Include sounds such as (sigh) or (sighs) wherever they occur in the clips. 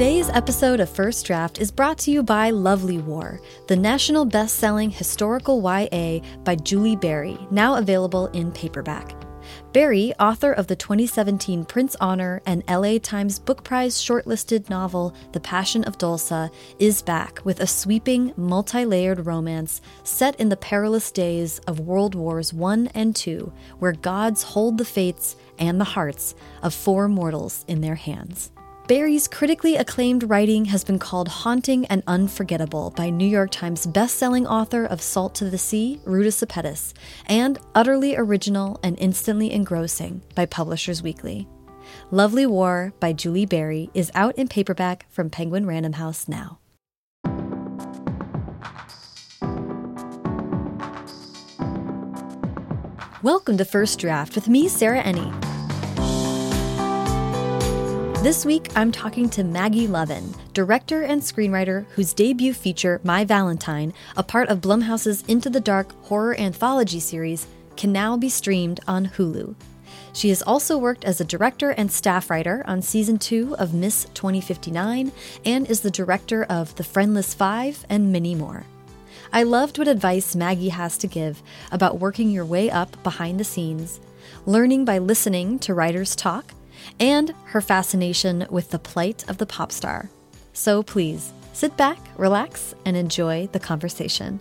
Today's episode of First Draft is brought to you by Lovely War, the national best selling historical YA by Julie Berry, now available in paperback. Berry, author of the 2017 Printz Honor and LA Times Book Prize shortlisted novel The Passion of Dolssa, is back with a sweeping, multi layered romance set in the perilous days of World Wars I and II, where gods hold the fates and the hearts of four mortals in their hands. Berry's critically acclaimed writing has been called haunting and unforgettable by New York Times bestselling author of Salt to the Sea, Ruta Sepetys, and utterly original and instantly engrossing by Publishers Weekly. Lovely War by Julie Berry is out in paperback from Penguin Random House now. Welcome to First Draft with me, Sarah Enni. This week, I'm talking to Maggie Levin, director and screenwriter whose debut feature, My Valentine, a part of Blumhouse's Into the Dark horror anthology series, can now be streamed on Hulu. She has also worked as a director and staff writer on season two of Miss 2059 and is the director of The Friendless Five and many more. I loved what advice Maggie has to give about working your way up behind the scenes, learning by listening to writers talk, and her fascination with the plight of the pop star. So please sit back, relax, and enjoy the conversation.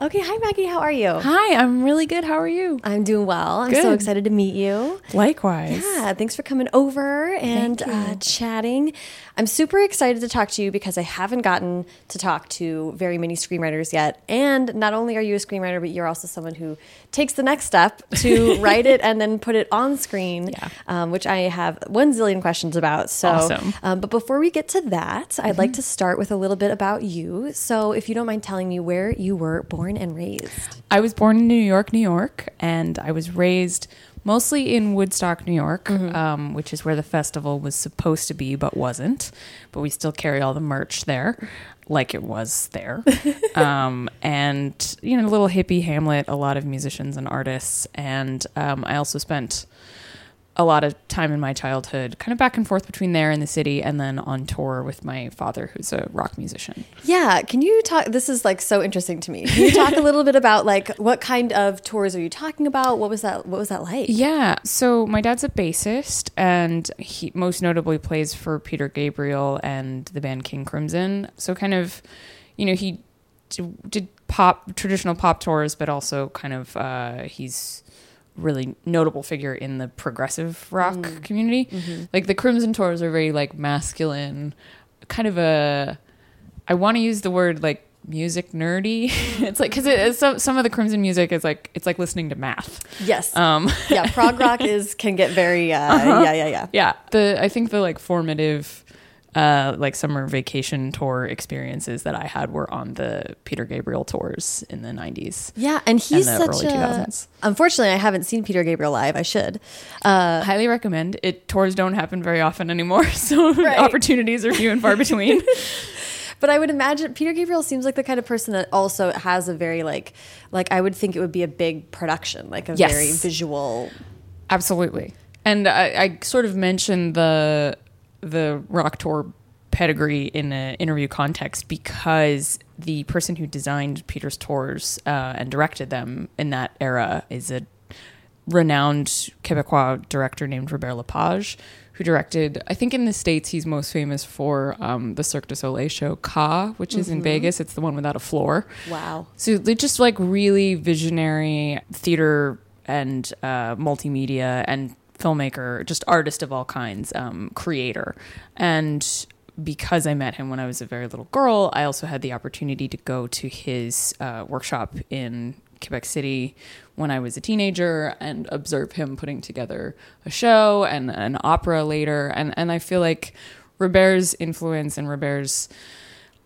Okay, hi Maggie, how are you? Hi, I'm really good. How are you? I'm doing well. I'm so excited to meet you. Likewise. Yeah, thanks for coming over and uh, chatting. I'm super excited to talk to you because I haven't gotten to talk to very many screenwriters yet. And not only are you a screenwriter, but you're also someone who takes the next step to (laughs) write it and then put it on screen, Yeah. um, which I have one zillion questions about. So, Awesome. um, but before we get to that, I'd like to start with a little bit about you. So, if you don't mind telling me where you were born and raised. I was born in New York, New York, and I was raised mostly in Woodstock, New York, um, which is where the festival was supposed to be but wasn't. But we still carry all the merch there, like it was there. (laughs) um, and, you know, a little hippie hamlet, a lot of musicians and artists. And um, I also spent a lot of time in my childhood kind of back and forth between there and the city and then on tour with my father who's a rock musician Yeah, can you talk? This is like so interesting to me. Can you talk a little bit about like what kind of tours are you talking about? What was that? What was that like? Yeah. So my dad's a bassist, and he most notably plays for Peter Gabriel and the band King Crimson. So kind of, you know, he d- did pop traditional pop tours, but also kind of uh, he's really notable figure in the progressive rock community. Like the Crimson tours are very like masculine, kind of a. I want to use the word like music nerdy. (laughs) it's like because it, some some of the Crimson music is like it's like listening to math. Yes. Um, yeah, prog rock (laughs) is can get very uh, yeah yeah yeah. yeah the i think the like formative uh like summer vacation tour experiences that i had were on the peter gabriel tours in the 90s Yeah, and he's the such early a. 2000s. Unfortunately, I haven't seen Peter Gabriel live. I should. Uh, highly recommend it tours don't happen very often anymore (laughs) so Right. opportunities are few and far between (laughs) but I would imagine Peter Gabriel seems like the kind of person that also has a very like like I would think it would be a big production, like a Yes. very visual. absolutely and I, I sort of mentioned the the rock tour pedigree in an interview context because the person who designed Peter's tours uh, and directed them in that era is a renowned Quebecois director named Robert Lepage, who directed, I think in the States, he's most famous for um, the Cirque du Soleil show Ka, which is in Vegas. It's the one without a floor. Wow. So they just like really visionary theater and uh, multimedia and filmmaker, just artist of all kinds, um, creator. And because I met him when I was a very little girl, I also had the opportunity to go to his uh, workshop in Quebec City when I was a teenager and observe him putting together a show and an opera later. And, and I feel like Robert's influence and Robert's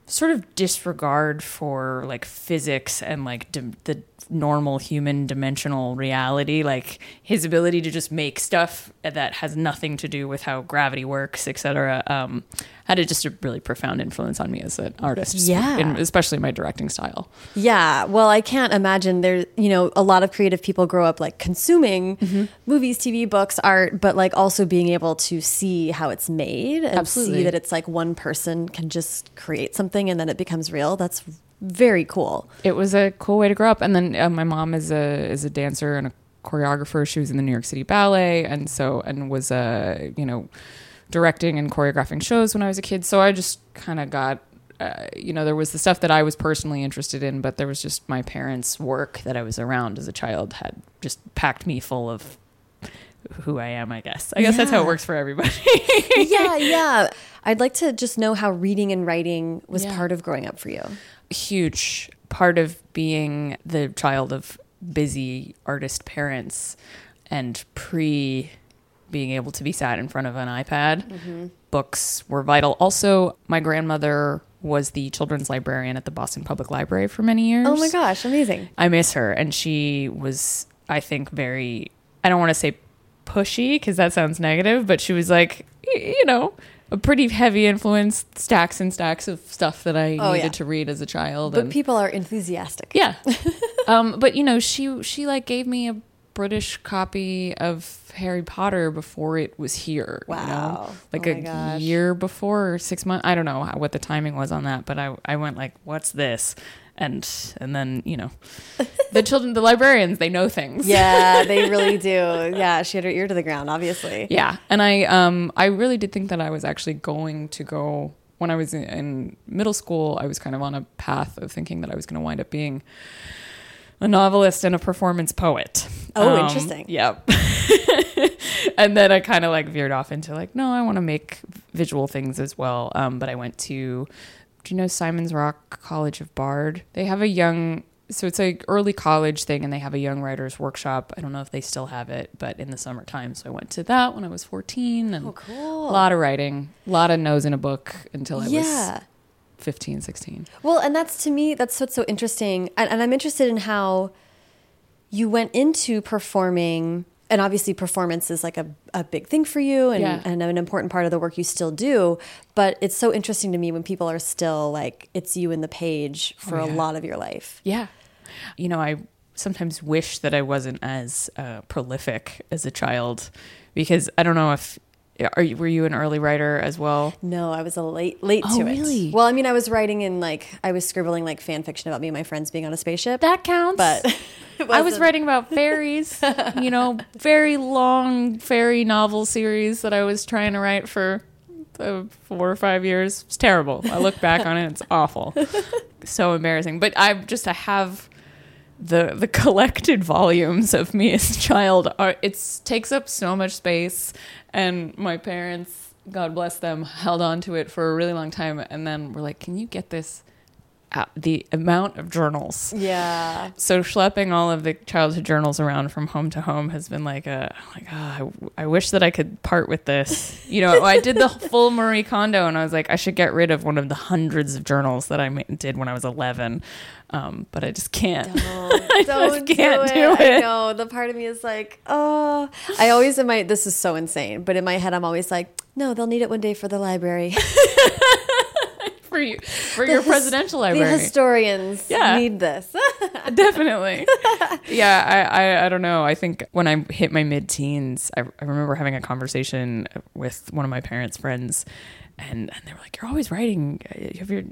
sort of disregard for like physics and like the normal human dimensional reality like his ability to just make stuff that has nothing to do with how gravity works etc um, had a, just a really profound influence on me as an artist Yeah. in- especially my directing style Yeah, well, I can't imagine there. You know, a lot of creative people grow up like consuming Mm-hmm. movies, TV, books, art, but like also being able to see how it's made and Absolutely. see that it's like one person can just create something and then it becomes real. That's very cool. it was a cool way to grow up. And then uh, my mom is a is a dancer and a choreographer. She was in the New York City Ballet, and so and was a you know directing and choreographing shows when I was a kid. So I just kind of got. Uh, you know, there was the stuff that I was personally interested in, but there was just my parents' work that I was around as a child had just packed me full of who I am, I guess. I guess that's how it works for everybody. (laughs) yeah, (laughs) yeah. I'd like to just know how reading and writing was Yeah. part of growing up for you. huge part of being the child of busy artist parents and pre being able to be sat in front of an iPad. Books were vital. Also, my grandmother was the children's librarian at the Boston Public Library for many years. Oh my gosh, amazing. I miss her. And she was, I think, very, I don't want to say pushy because that sounds negative, but she was like, you know, a pretty heavy influence, stacks and stacks of stuff that I Oh, needed yeah. to read as a child. But and- people are enthusiastic. yeah. (laughs) um, but you know, she she like gave me a British copy of Harry Potter before it was here. You know? Wow. Like Oh a gosh. year before or six months. I don't know how, what the timing was on that, but I I went like, what's this? And and then you know, (laughs) the children, the librarians, they know things. Yeah, they (laughs) really do. Yeah, she had her ear to the ground, obviously. Yeah, and I um I really did think that I was actually going to go when I was in, in middle school. I was kind of on a path of thinking that I was going to wind up being a novelist and a performance poet. Oh, Um, interesting. Yep. (laughs) and then I kind of like veered off into like, no, I want to make visual things as well. Um, but I went to, do you know Simon's Rock College of Bard? They have a young, so it's a early college thing, and they have a young writers workshop. I don't know if they still have it, but in the summertime, so I went to that when I was fourteen, and Oh, cool. a lot of writing, a lot of nose in a book until I yeah. was 15, 16. Well, and that's to me, that's what's so interesting. And, and I'm interested in how you went into performing. And obviously, performance is like a, a big thing for you and, Yeah. and an important part of the work you still do. But it's so interesting to me when people are still like, it's you in the page for Oh, a lot of your life. Yeah. You know, I sometimes wish that I wasn't as uh, prolific as a child because I don't know if are you, were you an early writer as well? No, I was a late late Oh, to really? it. Well, I mean, I was writing in like I was scribbling like fan fiction about me and my friends being on a spaceship. That counts. but (laughs) I was writing about fairies, (laughs) you know, very long fairy novel series that I was trying to write for uh, four or five years. It's terrible. I look back on it, it's awful. (laughs) So embarrassing. But I just to have the the (laughs) collected volumes of me as a child are it's takes up so much space and my parents god bless them held on to it for a really long time and then we're like can you get this the amount of journals Yeah. so schlepping all of the childhood journals around from home to home has been like a like oh, I, I wish that I could part with this. You know, I did the (laughs) full Marie Kondo, and I was like, I should get rid of one of the hundreds of journals that I ma- did when I was eleven, um, but I just can't. Don't, (laughs) don't do, can't it. do I it. know. The part of me is like, oh. I always in my this is so insane, but in my head I'm always like, no, they'll need it one day for the library. (laughs) for you for The your presidential The library. historians Yeah. need this. (laughs) Definitely. (laughs) yeah, I, I I don't know. I think when I hit my mid teens, I, I remember having a conversation with one of my parents' friends, and, and they were like, You're always writing. You have your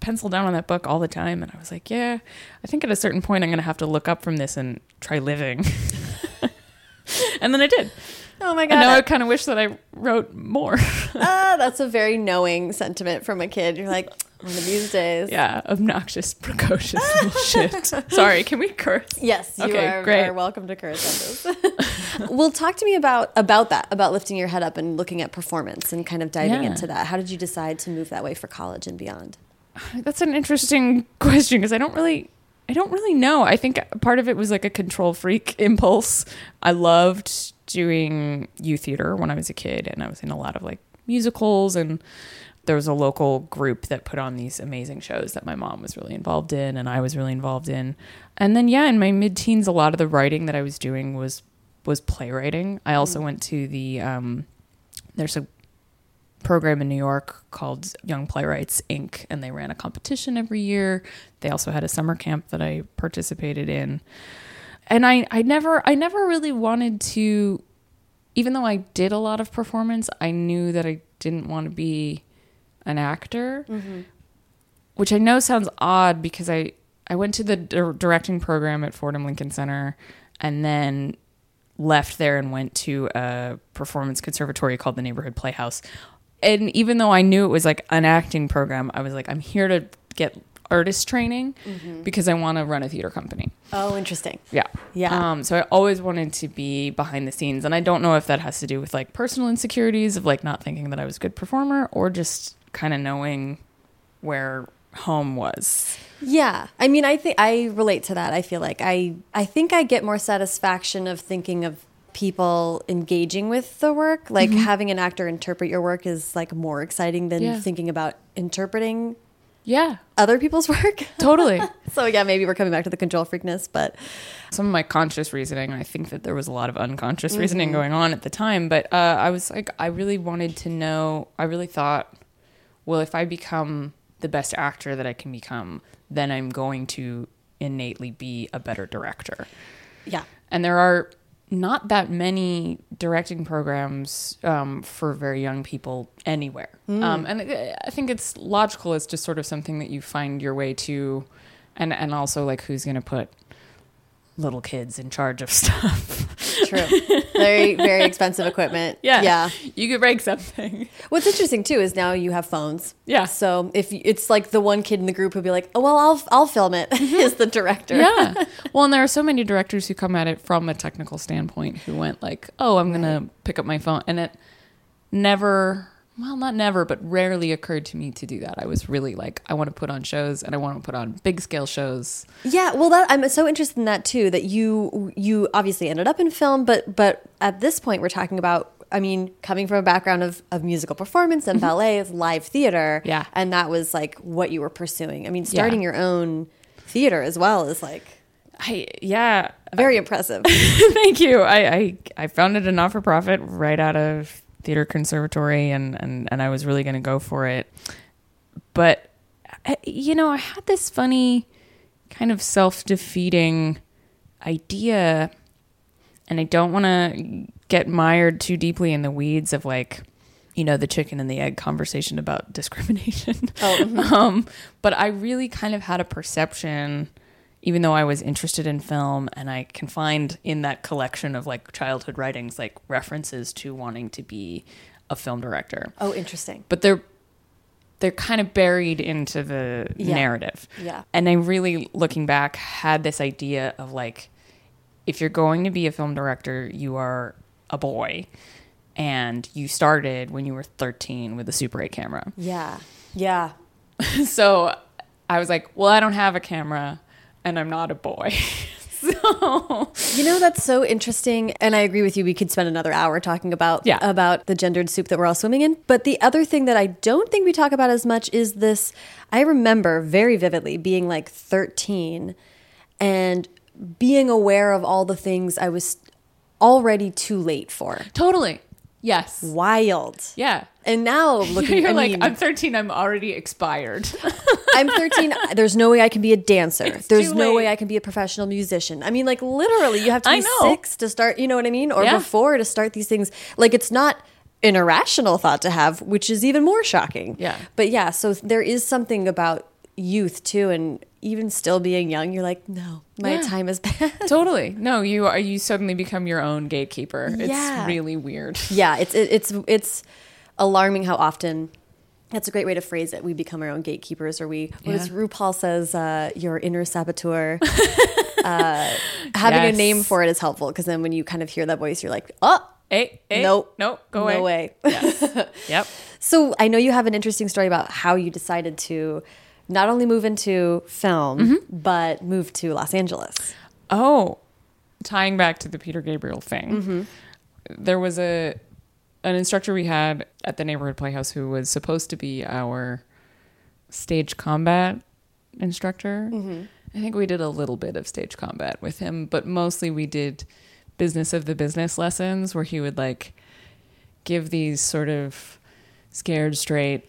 pencil down on that book all the time. And I was like, Yeah, I think at a certain point I'm going to have to look up from this and try living. (laughs) and then I did. Oh my god! And now I kind of wish that I wrote more. (laughs) Ah, that's a very knowing sentiment from a kid. You're like, one of these days. yeah, obnoxious, precocious (laughs) shit. Sorry, can we curse? Yes, you Okay, are, great. are welcome to curse on this. (laughs) well, talk to me about about that, about lifting your head up and looking at performance and kind of diving Yeah. into that. How did you decide to move that way for college and beyond? (sighs) That's an interesting question because I don't really I don't really know. I think part of it was like a control freak impulse. I loved doing youth theater when I was a kid and I was in a lot of like musicals and there was a local group that put on these amazing shows that my mom was really involved in and I was really involved in. And then yeah, in my mid-teens a lot of the writing that I was doing was was playwriting. I also Mm. went to the um there's a program in New York called Young Playwrights Inc. and they ran a competition every year. They also had a summer camp that I participated in. And I, I never I never really wanted to even though I did a lot of performance, I knew that I didn't want to be an actor, mm-hmm. which I know sounds odd because I I went to the dir- directing program at Fordham Lincoln Center and then left there and went to a performance conservatory called the Neighborhood Playhouse. And even though I knew it was like an acting program, I was like, I'm here to get artist training because I want to run a theater company. Oh, interesting. Yeah. Yeah. Um, so I always wanted to be behind the scenes. And I don't know if that has to do with like personal insecurities of like not thinking that I was a good performer or just kind of knowing where home was. Yeah. I mean, I think I relate to that. I feel like I I think I get more satisfaction of thinking of people engaging with the work. Like having an actor interpret your work is like more exciting than Yeah. thinking about interpreting Yeah, other people's (laughs) work. totally. (laughs) so yeah, maybe we're coming back to the control freakness, but Some of my conscious reasoning, I think that there was a lot of unconscious reasoning going on at the time. But uh, I was like, I really wanted to know, I really thought, well, if I become the best actor that I can become, then I'm going to innately be a better director. yeah. and there are not that many directing programs um, for very young people anywhere. Um, and I I think it's logical. It's just sort of something that you find your way to, and and also like who's going to put little kids in charge of (laughs) stuff. True. very very expensive equipment. (laughs) Yeah. Yeah. You could break something. What's interesting too is now you have phones. Yeah. So if you, it's like the one kid in the group who'd be like, "Oh well, I'll I'll film it, mm-hmm. (laughs) is the director. Yeah. Well, and there are so many directors who come at it from a technical standpoint who went like, "Oh, I'm going to pick up my phone." And it never, well, not never, but rarely occurred to me to do that. I was really like, I want to put on shows and I want to put on big scale shows. Yeah, well, that I'm so interested in that too. That you you obviously ended up in film, but but at this point, we're talking about. I mean, coming from a background of, of musical performance and ballet, of live theater, Mm-hmm. Yeah. and that was like what you were pursuing. I mean, starting your own theater as well is like I yeah, very impressive. (laughs) thank you. I, I I founded a not for profit right out of theater conservatory, and and and I was really going to go for it. But you know, I had this funny kind of self defeating idea, and I don't want to get mired too deeply in the weeds of like. You know the chicken and the egg conversation about (laughs) discrimination. um, but I really kind of had a perception even though I was interested in film and I can find in that collection of like childhood writings like references to wanting to be a film director. oh, interesting. But they're they're kind of buried into the Yeah. narrative. Yeah. And I really looking back had this idea of like if you're going to be a film director, you are a boy and you started when you were 13 with a Super 8 camera. Yeah, yeah. (laughs) so I was like, well, I don't have a camera and I'm not a boy. (laughs) so You know that's so interesting, and I agree with you. We could spend another hour talking about Yeah. about the gendered soup that we're all swimming in. But the other thing that I don't think we talk about as much is this. I remember very vividly being like thirteen, and being aware of all the things I was already too late for. totally. Yes. Wild. Yeah. And now (laughs) looking, You're I like, mean, I'm 13, I'm already expired. (laughs) I'm 13. There's no way I can be a dancer. It's There's no way I can be a professional musician. I mean, like literally, you have to be six to start. You know what I mean? Or Yeah. before to start these things. Like it's not an irrational thought to have, which is even more shocking. Yeah. But yeah, so there is something about youth too, and even still being young, you're like, no, my Yeah. time is bad. (laughs) totally. No, you are, you suddenly become your own gatekeeper. Yeah. It's really weird. (laughs) yeah, it's it, it's it's alarming how often. That's a great way to phrase it. We become our own gatekeepers, or we. What Yeah. RuPaul says? Uh, your inner saboteur. (laughs) uh, having a name for it is helpful because then when you kind of hear that voice, you're like, oh, Hey, hey, Nope. Nope. Go away. no way. Yes. yep. So I know you have an interesting story about how you decided to not only move into film Mm-hmm. but move to Los Angeles. Oh, tying back to the Peter Gabriel thing, Mm-hmm. there was a an instructor we had at the neighborhood playhouse who was supposed to be our stage combat instructor. I think we did a little bit of stage combat with him, but mostly we did business of the business lessons where he would like give these sort of scared straight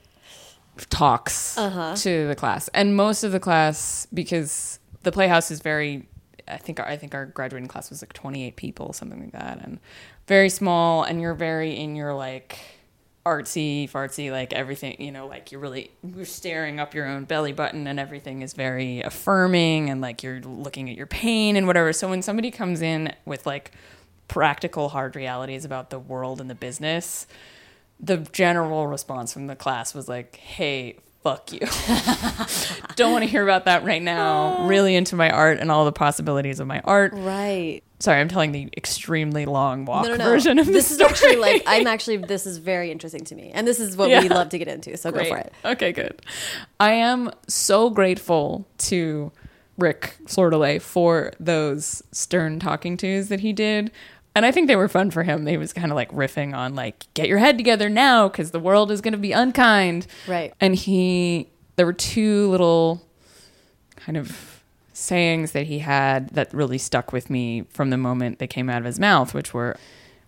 talks uh-huh. to the class. And most of the class because the playhouse is very I think our, I think our graduating class was like 28 people, something like that, and very small. And you're very in your like artsy, fartsy, like everything. You know, like you're really you're staring up your own belly button, and everything is very affirming, and like you're looking at your pain and whatever. So when somebody comes in with like practical hard realities about the world and the business, the general response from the class was like, "Hey." Fuck you. (laughs) Don't want to hear about that right now. Really into my art and all the possibilities of my art. Right. Sorry, I'm telling the extremely long walk No, no, no. version of this this. is actually like I'm actually this is very interesting to me, and this is what we love to get into. So go for it. Okay, good. I am so grateful to Rick Sordelay for those stern talking tos that he did. And I think they were fun for him. He was kind of like riffing on like, get your head together now because the world is going to be unkind. Right. And he, there were two little kind of sayings that he had that really stuck with me from the moment they came out of his mouth, which were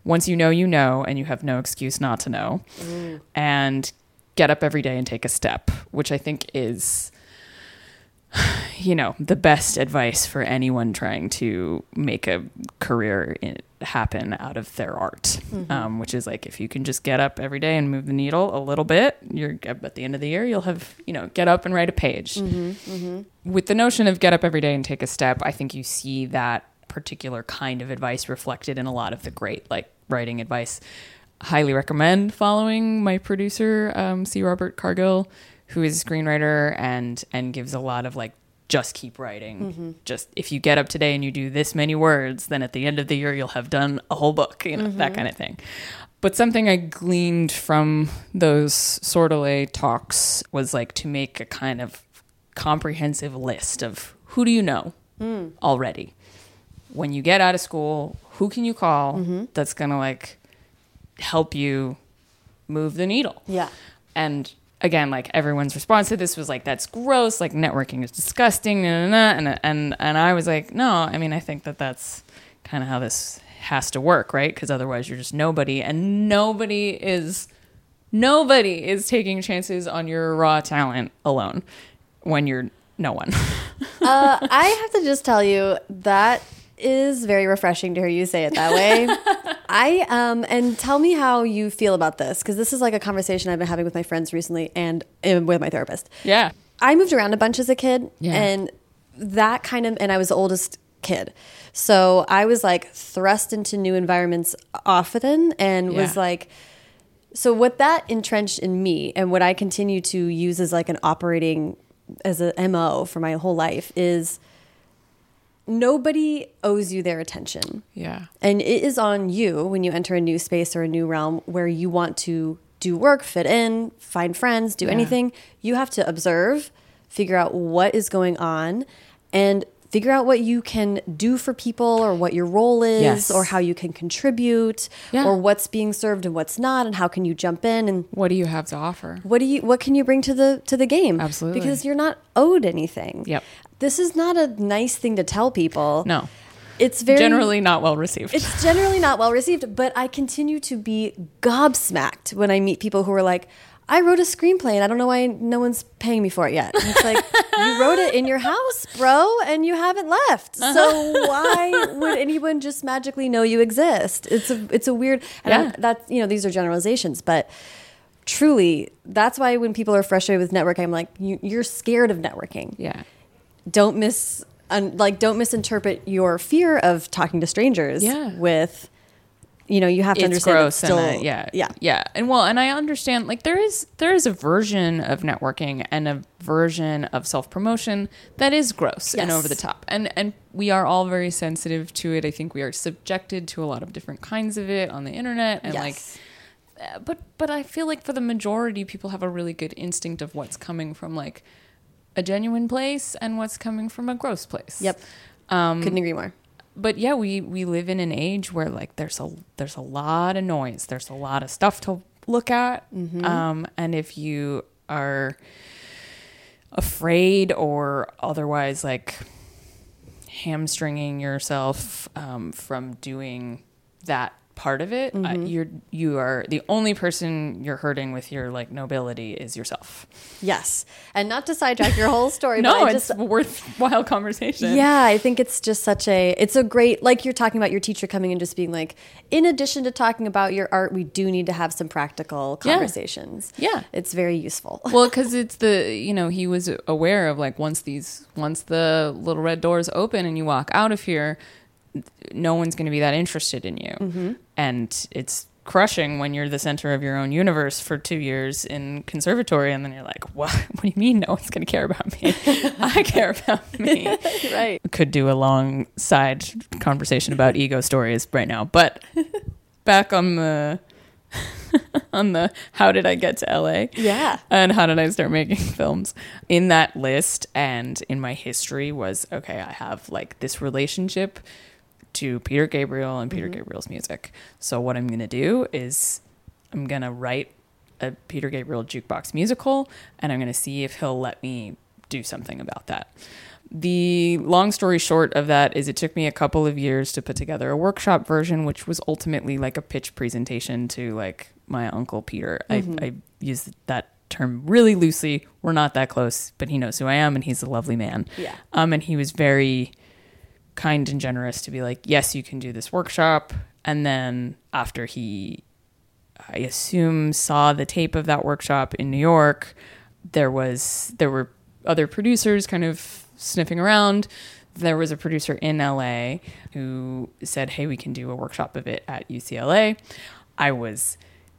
once you know, you know, and you have no excuse not to know. Mm. And get up every day and take a step, which I think is, (sighs) you know, the best advice for anyone trying to make a career in, happen out of their art. Um, which is like if you can just get up every day and move the needle a little bit, you're at the end of the year you'll have you know get up and write a page. With the notion of get up every day and take a step, I think you see that particular kind of advice reflected in a lot of the great like writing advice. Highly recommend following my producer, um, C. Robert Cargill, who is a screenwriter and and gives a lot of like just keep writing. Mm-hmm. Just if you get up today and you do this many words, then at the end of the year you'll have done a whole book, you know, that mm-hmm. kind of thing. But something I gleaned from those Sordelay talks was like to make a kind of comprehensive list of who do you know mm. already. When you get out of school, who can you call mm-hmm. that's going to like help you move the needle? Yeah. And again, like everyone's response to this was like, "That's gross. Like networking is disgusting." Nah, nah, nah. And and and I was like, "No, I mean, I think that that's kind of how this has to work, right? Because otherwise, you're just nobody, and nobody is nobody is taking chances on your raw talent alone when you're no one." Uh, (laughs) I have to just tell you that is very refreshing to hear you say it that way. (laughs) I um and tell me how you feel about this because this is like a conversation I've been having with my friends recently and, and with my therapist. yeah. I moved around a bunch as a kid, Yeah. and that kind of, and I was the oldest kid, so I was like thrust into new environments often, and was like, so what that entrenched in me, and what I continue to use as like an operating as a mo for my whole life is nobody owes you their attention. Yeah. And it is on you when you enter a new space or a new realm where you want to do work, fit in, find friends, do Yeah. anything. You have to observe, figure out what is going on, and figure out what you can do for people or what your role is Yes. or how you can contribute Yeah. or what's being served and what's not and how can you jump in and What do you have to offer? what do you what can you bring to the to the game Absolutely. because you're not owed anything Yep. This is not a nice thing to tell people No. it's very Generally not well received. it's generally not well received, but I continue to be gobsmacked when I meet people who are like, I wrote a screenplay and I don't know why no one's paying me for it yet. And it's like, you wrote it in your house, bro, and you haven't left. So uh-huh. why would anyone just magically know you exist? It's a it's a weird and Yeah. That's you know, these are generalizations, but truly, that's why when people are frustrated with networking, I'm like, you, you're scared of networking yeah. Don't mis un, like don't misinterpret your fear of talking to strangers Yeah. with you know you have to it's understand gross it's still and uh, yeah. Yeah. Yeah. And well and i understand like there is there is a version of networking and a version of self-promotion that is gross and over the top. And and we are all very sensitive to it. I think we are subjected to a lot of different kinds of it on the internet and like Yes. uh, but but i feel like for the majority people have a really good instinct of what's coming from like a genuine place and what's coming from a gross place Yep. um couldn't agree more but yeah, we we live in an age where like there's a there's a lot of noise. There's a lot of stuff to look at. Um, and if you are afraid or otherwise like hamstringing yourself um, from doing that part of it, uh, you're you are the only person you're hurting with your like nobility is yourself. Yes. And not to sidetrack your whole story, (laughs) No, it's just a worthwhile conversation. Yeah, I think it's just such a it's a great like you're talking about your teacher coming and just being like, in addition to talking about your art, we do need to have some practical Yeah. conversations. Yeah. It's very useful. (laughs) well because it's the you know he was aware of like once these once the little red doors open and you walk out of here no one's going to be that interested in you mm-hmm. and it's crushing when you're the center of your own universe for two years in conservatory and then you're like what (laughs) what do you mean no one's going to care about me (laughs) i care about me (laughs) right. could do a long side conversation about ego stories right now but back on the on the how did i get to la Yeah. and how did I start making films? In that list and in my history was okay, I have like this relationship to Peter Gabriel and Peter Gabriel's music. So what I'm going to do is I'm going to write a Peter Gabriel jukebox musical and I'm going to see if he'll let me do something about that. The long story short of that is it took me a couple of years to put together a workshop version, which was ultimately like a pitch presentation to like my uncle Peter. I, I use that term really loosely. We're not that close, but he knows who I am and he's a lovely man. Yeah. Um, and he was very kind and generous to be like, yes, you can do this workshop. And then after he, I assume, saw the tape of that workshop in New York, there was there were other producers kind of sniffing around. There was a producer in LA who said, "Hey, we can do a workshop of it at UCLA." I was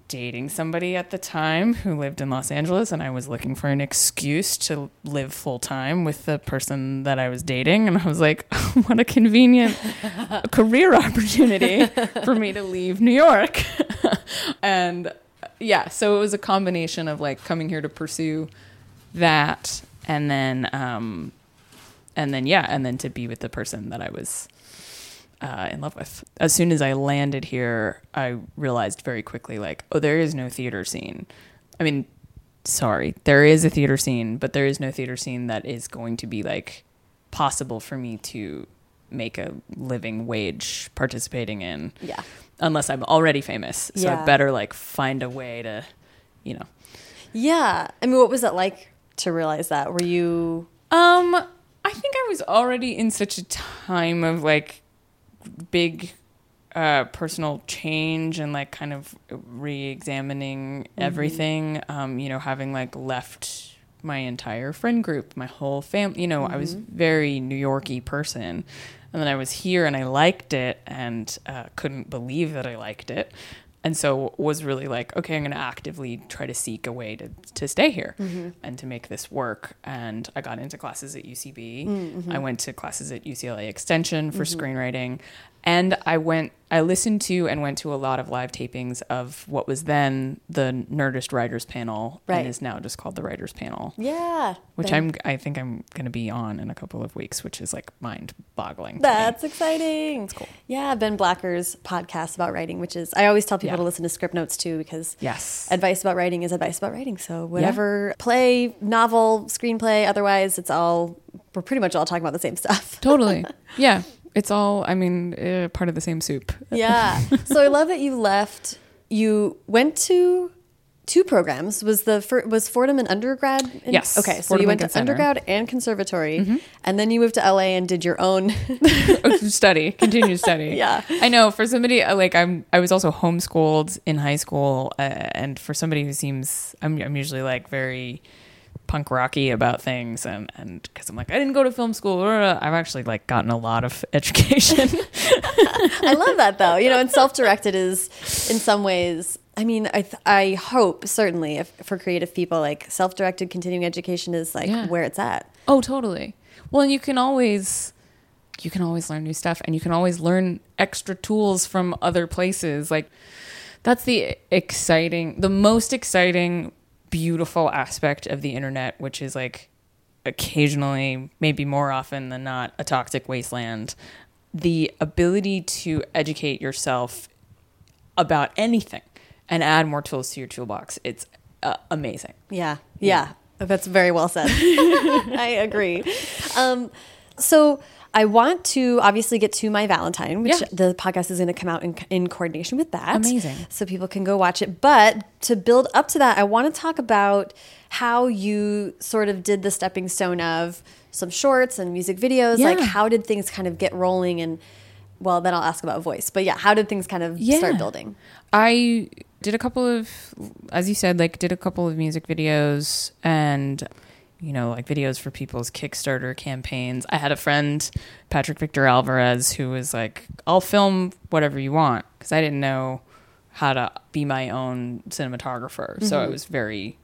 dating somebody at the time who lived in Los Angeles and I was looking for an excuse to live full time with the person that I was dating and I was like (laughs) what a convenient (laughs) career opportunity for me to leave New York. (laughs) And yeah so it was a combination of like coming here to pursue that and then um and then yeah and then to be with the person that I was uh, in love with. As soon as I landed here, I realized very quickly, like, oh, there is no theater scene. I mean, sorry, there is a theater scene, but there is no theater scene that is going to be like possible for me to make a living wage participating in, Yeah. unless I'm already famous. So Yeah. I better like find a way to, you know. Yeah. I mean, what was it like to realize that? Were you Um, I think I was already in such a time of like big uh, personal change and like kind of re-examining everything. Um, you know, having like left my entire friend group, my whole family. You know, I was very New Yorky person, and then I was here and I liked it and uh, couldn't believe that I liked it. And so was really like, okay, I'm going to actively try to seek a way to, to stay here mm-hmm. and to make this work. And I got into classes at UCB. Mm-hmm. I went to classes at UCLA Extension for mm-hmm. screenwriting. And I went, I listened to and went to a lot of live tapings of what was then the Nerdist Writers Panel Right. and is now just called the Writers Panel, Yeah. which Ben- I'm, I think I'm going to be on in a couple of weeks, which is like mind boggling. That's exciting. It's cool. Yeah, Ben Blacker's podcast about writing, which is I always tell people Yeah. to listen to Scriptnotes too because Yes. advice about writing is advice about writing. So whatever play, novel, screenplay, otherwise it's all we're pretty much all talking about the same stuff. totally. (laughs) Yeah. It's all, I mean, uh, part of the same soup. yeah. (laughs) So I love that you left. You went to two programs. Was the fir- was Fordham an undergrad? in- Yes, Okay, so Fordham you went Lincoln to Center. undergrad and conservatory, and then you moved to LA and did your own. (laughs) (laughs) study, continue study. Yeah. I know for somebody uh, like I'm, I was also homeschooled in high school, uh, and for somebody who seems, I'm, I'm usually like very punk rocky about things, and and because I'm like I didn't go to film school. I've actually like gotten a lot of (laughs) education. I love that though. You know, and self-directed is in some ways. I mean, I th- I hope certainly if, for creative people, like self-directed continuing education is like Yeah. where it's at. Oh, totally. Well, and you can always you can always learn new stuff and you can always learn extra tools from other places. Like that's the exciting the most exciting beautiful aspect of the internet, which is like occasionally, maybe more often than not, a toxic wasteland. the ability to educate yourself about anything and add more tools to your toolbox. It's uh, amazing. Yeah, yeah, that's very well said. (laughs) (laughs) I agree. Um, so I want to obviously get to my Valentine, which Yeah. the podcast is going to come out in, in coordination with that. Amazing. So people can go watch it. But to build up to that, I want to talk about how you sort of did the stepping stone of some shorts and music videos. Like, how did things kind of get rolling? And well, then I'll ask about voice. But yeah, how did things kind of Yeah. start building? I did a couple of, as you said, like did a couple of music videos and, you know, like videos for people's Kickstarter campaigns. I had a friend, Patrick Victor Alvarez, who was like, I'll film whatever you want because I didn't know how to be my own cinematographer. So I mm-hmm. was very,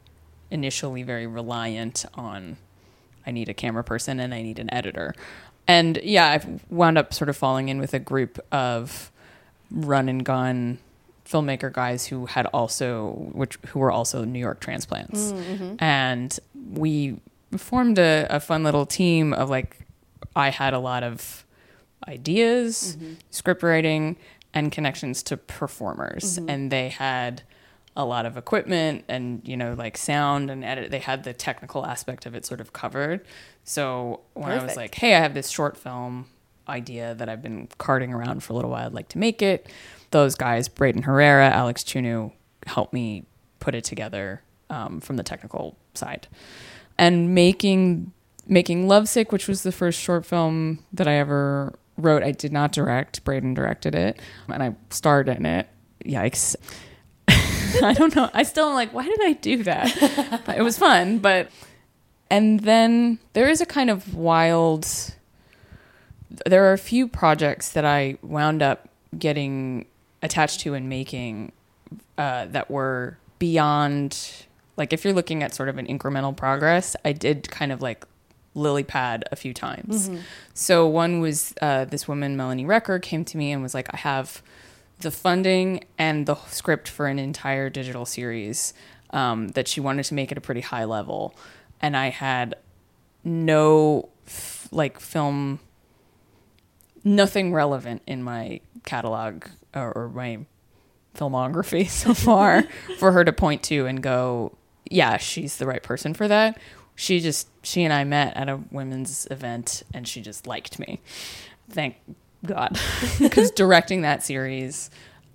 initially very reliant on I need a camera person and I need an editor. And yeah, I've wound up sort of falling in with a group of run and gun filmmaker guys who had also which who were also New York transplants. Mm, mm-hmm. And we formed a, a fun little team of like I had a lot of ideas, mm-hmm. script writing, and connections to performers. Mm-hmm. And they had a lot of equipment and, you know, like sound and edit. They had the technical aspect of it sort of covered. So when I was like, hey, I have this short film idea that I've been carting around for a little while, I'd like to make it. Those guys, Braeden Herrera, Alex Chunu, helped me put it together um, from the technical side. And making making Lovesick, which was the first short film that I ever wrote, I did not direct. Braden directed it, and I starred in it. Yikes. (laughs) I don't know. I still am like, why did I do that? (laughs) but it was fun. But and then there is a kind of wild. There are a few projects that I wound up getting attached to and making uh, that were beyond. Like if you're looking at sort of an incremental progress, I did kind of like lily pad a few times. So one was uh, this woman, Melanie Recker, came to me and was like, I have the funding and the script for an entire digital series um, that she wanted to make at a pretty high level. And I had no f- like film, nothing relevant in my catalog or, or my filmography (laughs) so (laughs) far for her to point to and go, yeah, she's the right person for that. She just, she and I met at a women's event and she just liked me. Thank God. (laughs) Because directing that series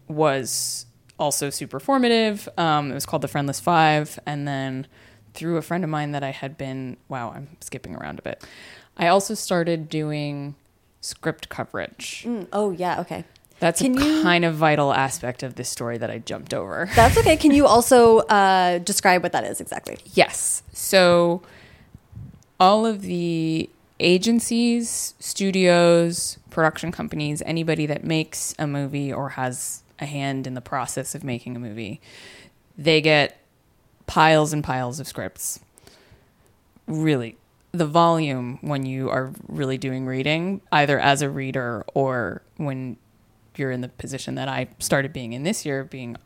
was also super formative. Um, it was called The Friendless Five. And then through a friend of mine that I had been, wow, I'm skipping around a bit. I also started doing script coverage. Mm, oh yeah, okay. That's Can a you- kind of vital aspect of this story that I jumped over. (laughs) That's okay. Can you also uh, describe what that is exactly? Yes. So all of the agencies, studios, production companies, anybody that makes a movie or has a hand in the process of making a movie, they get piles and piles of scripts. Really, the volume when you are really doing reading, either as a reader or when you're in the position that I started being in this year, being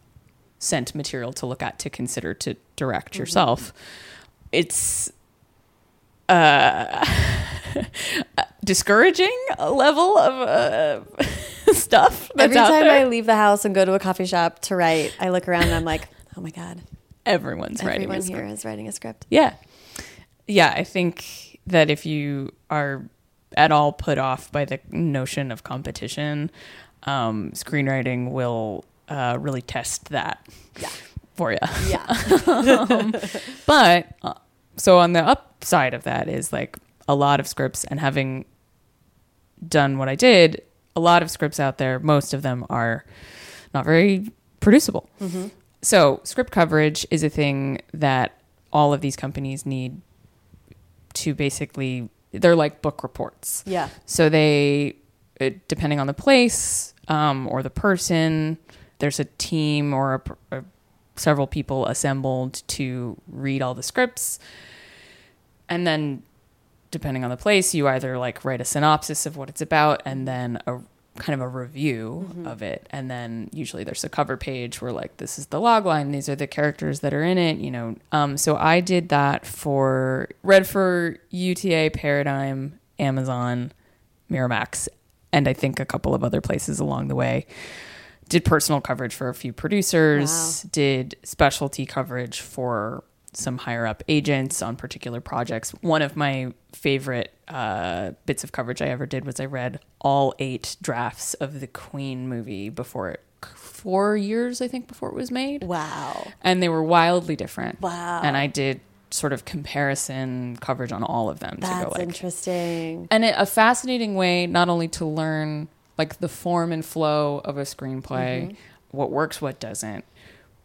sent material to look at to consider to direct yourself. It's uh, (laughs) discouraging level of uh, (laughs) stuff that's Every time. I leave the house and go to a coffee shop to write, I look around and I'm like, oh my god, Everyone's writing everyone a script. here is writing a script. Yeah. Yeah, I think that if you are at all put off by the notion of competition, um, screenwriting will uh, really test that Yeah. for you. Yeah, (laughs) But uh, so on the upside of that is like a lot of scripts and having done what I did, a lot of scripts out there, most of them are not very producible. So script coverage is a thing that all of these companies need to basically they're like book reports. yeah. So they, uh, depending on the place um, or the person, there's a team or a, a, several people assembled to read all the scripts, and then depending on the place, you either like write a synopsis of what it's about and then a kind of a review of it, and then usually there's a cover page where like this is the log line, these are the characters that are in it, you know. Um, so I did that for read for UTA, Paradigm, Amazon, Miramax, and I think a couple of other places along the way. Did personal coverage for a few producers, Wow. did specialty coverage for some higher up agents on particular projects. One of my favorite uh, bits of coverage I ever did was I read all eight drafts of the Queen movie before it, four years, I think, before it was made Wow. and they were wildly different. Wow. And I did sort of comparison coverage on all of them to That's go like, interesting. and it, a fascinating way not only to learn like the form and flow of a screenplay, Mm-hmm. what works, what doesn't,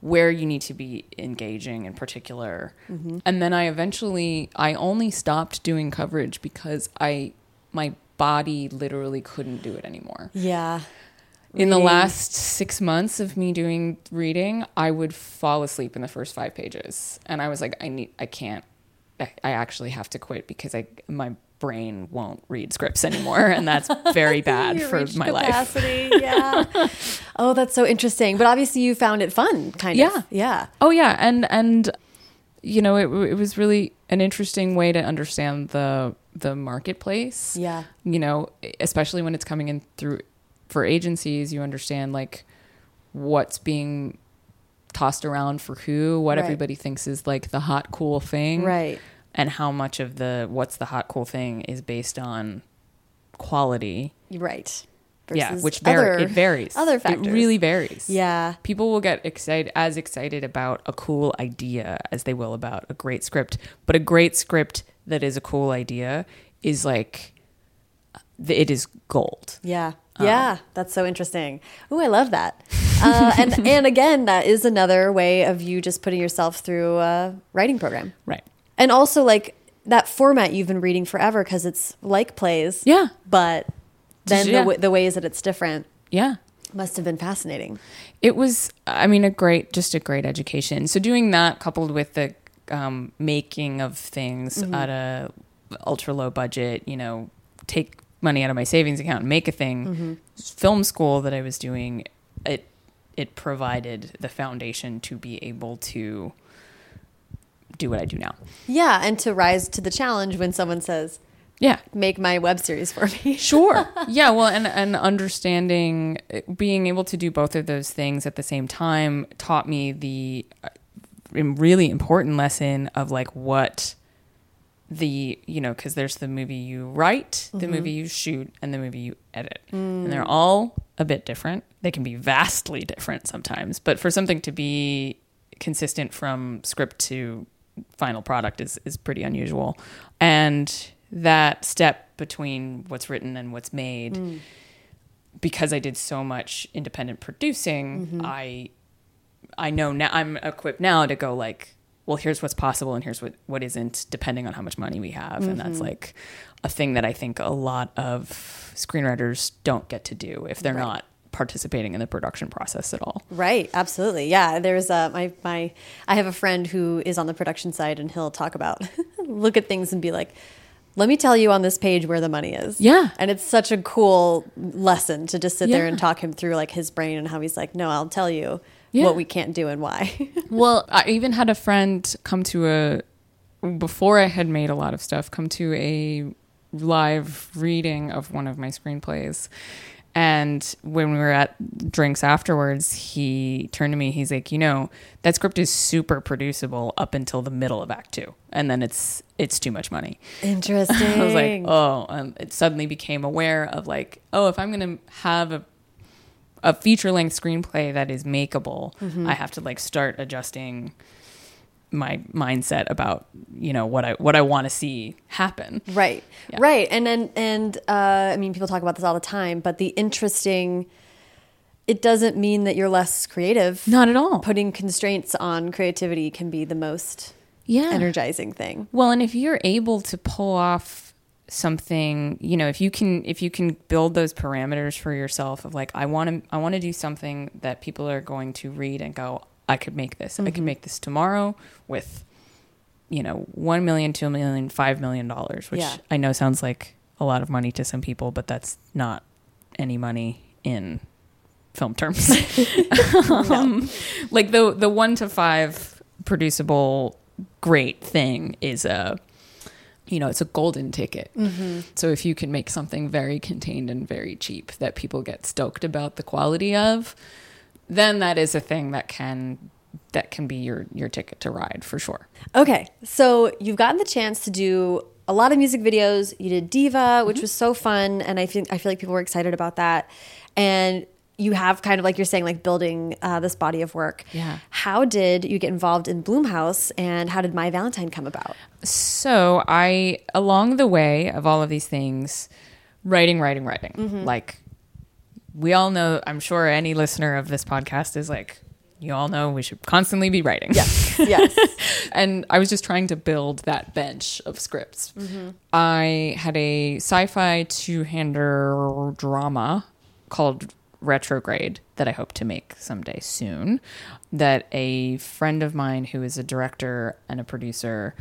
where you need to be engaging in particular. Mm-hmm. And then I eventually I only stopped doing coverage because I my body literally couldn't do it anymore. Yeah. In the last six months of me doing reading, I would fall asleep in the first five pages, and I was like, I need, I can't, I, I actually have to quit because I my brain won't read scripts anymore, and that's (laughs) very bad for my life. capacity. Yeah. (laughs) oh, that's so interesting. But obviously, you found it fun, kind Yeah. of. Yeah. Yeah. Oh yeah, and and you know, it it was really an interesting way to understand the the marketplace. Yeah. you know, especially when it's coming in through for agencies, you understand like what's being tossed around for who, what Right. everybody thinks is like the hot cool thing, Right. And how much of the what's the hot cool thing is based on quality, Right. yeah, which var- other- it varies. Other factors. It really varies. Yeah. People will get excited as excited about a cool idea as they will about a great script. But a great script that is a cool idea is like it is gold. Yeah. Um, Yeah. That's so interesting. Oh, I love that. Uh, and (laughs) and again, that is another way of you just putting yourself through a writing program, Right. and also like that format you've been reading forever because it's like plays. Yeah. But then the, the ways that it's different Yeah. must have been fascinating. It was, I mean, a great, just a great education. So doing that coupled with the um, making of things at a ultra low budget, you know, take money out of my savings account and make a thing. Film school that I was doing, it it provided the foundation to be able to do what I do now. Yeah, and to rise to the challenge when someone says, Yeah. "Make my web series for me." (laughs) Sure. yeah. Well, and and understanding, being able to do both of those things at the same time taught me the uh, really important lesson of like what the you know because there's the movie you write, the mm-hmm. movie you shoot, and the movie you edit, and they're mm. all a bit different. They can be vastly different sometimes, but for something to be consistent from script to final product is is pretty unusual, and that step between what's written and what's made mm. because I did so much independent producing, mm-hmm. I I know now I'm equipped now to go like, well, here's what's possible and here's what what isn't, depending on how much money we have, and that's like a thing that I think a lot of screenwriters don't get to do if they're Right. not participating in the production process at all. Right, absolutely. Yeah, there's uh, my my I have a friend who is on the production side and he'll talk about (laughs) look at things and be like, "Let me tell you on this page where the money is." Yeah. And it's such a cool lesson to just sit there and talk him through like his brain and how he's like, "No, I'll tell you Yeah. what we can't do and why." (laughs) Well, I even had a friend come to a before I had made a lot of stuff, come to a live reading of one of my screenplays. And when we were at drinks afterwards, he turned to me. He's like, "You know, that script is super producible up until the middle of Act Two, and then it's it's too much money." Interesting. (laughs) I was like, "Oh!" Um, it suddenly became aware of like, "Oh, if I'm going to have a a feature length screenplay that is makeable, Mm-hmm. I have to like start adjusting my mindset about you know what I what I want to see happen." Right. Yeah. Right. And then and uh, I mean people talk about this all the time, but the interesting it doesn't mean that you're less creative. Not at all. Putting constraints on creativity can be the most Yeah. energizing thing. Well, and if you're able to pull off something, you know, if you can if you can build those parameters for yourself of like I want to I want to do something that people are going to read and go, I could make this. I could make this tomorrow with you know, 1 million, 2 million, 5 million dollars, which Yeah. I know sounds like a lot of money to some people, but that's not any money in film terms. (laughs) (laughs) um, like the the 1 to 5 producible great thing is a you know, it's a golden ticket. Mm-hmm. So if you can make something very contained and very cheap that people get stoked about the quality of, then that is a thing that can that can be your your ticket to ride for sure. Okay, so you've gotten the chance to do a lot of music videos. You did Diva, which mm-hmm. was so fun, and I feel I feel like people were excited about that. And you have kind of like you're saying, like building uh, this body of work. Yeah. How did you get involved in Blumhouse, and how did My Valentine come about? So I, along the way of all of these things, writing, writing, writing. Like we all know, I'm sure any listener of this podcast is like, you all know we should constantly be writing. Yes, yes. (laughs) and I was just trying to build that bench of scripts. I had a sci-fi two-hander drama called Retrograde that I hope to make someday soon. That a friend of mine who is a director and a producer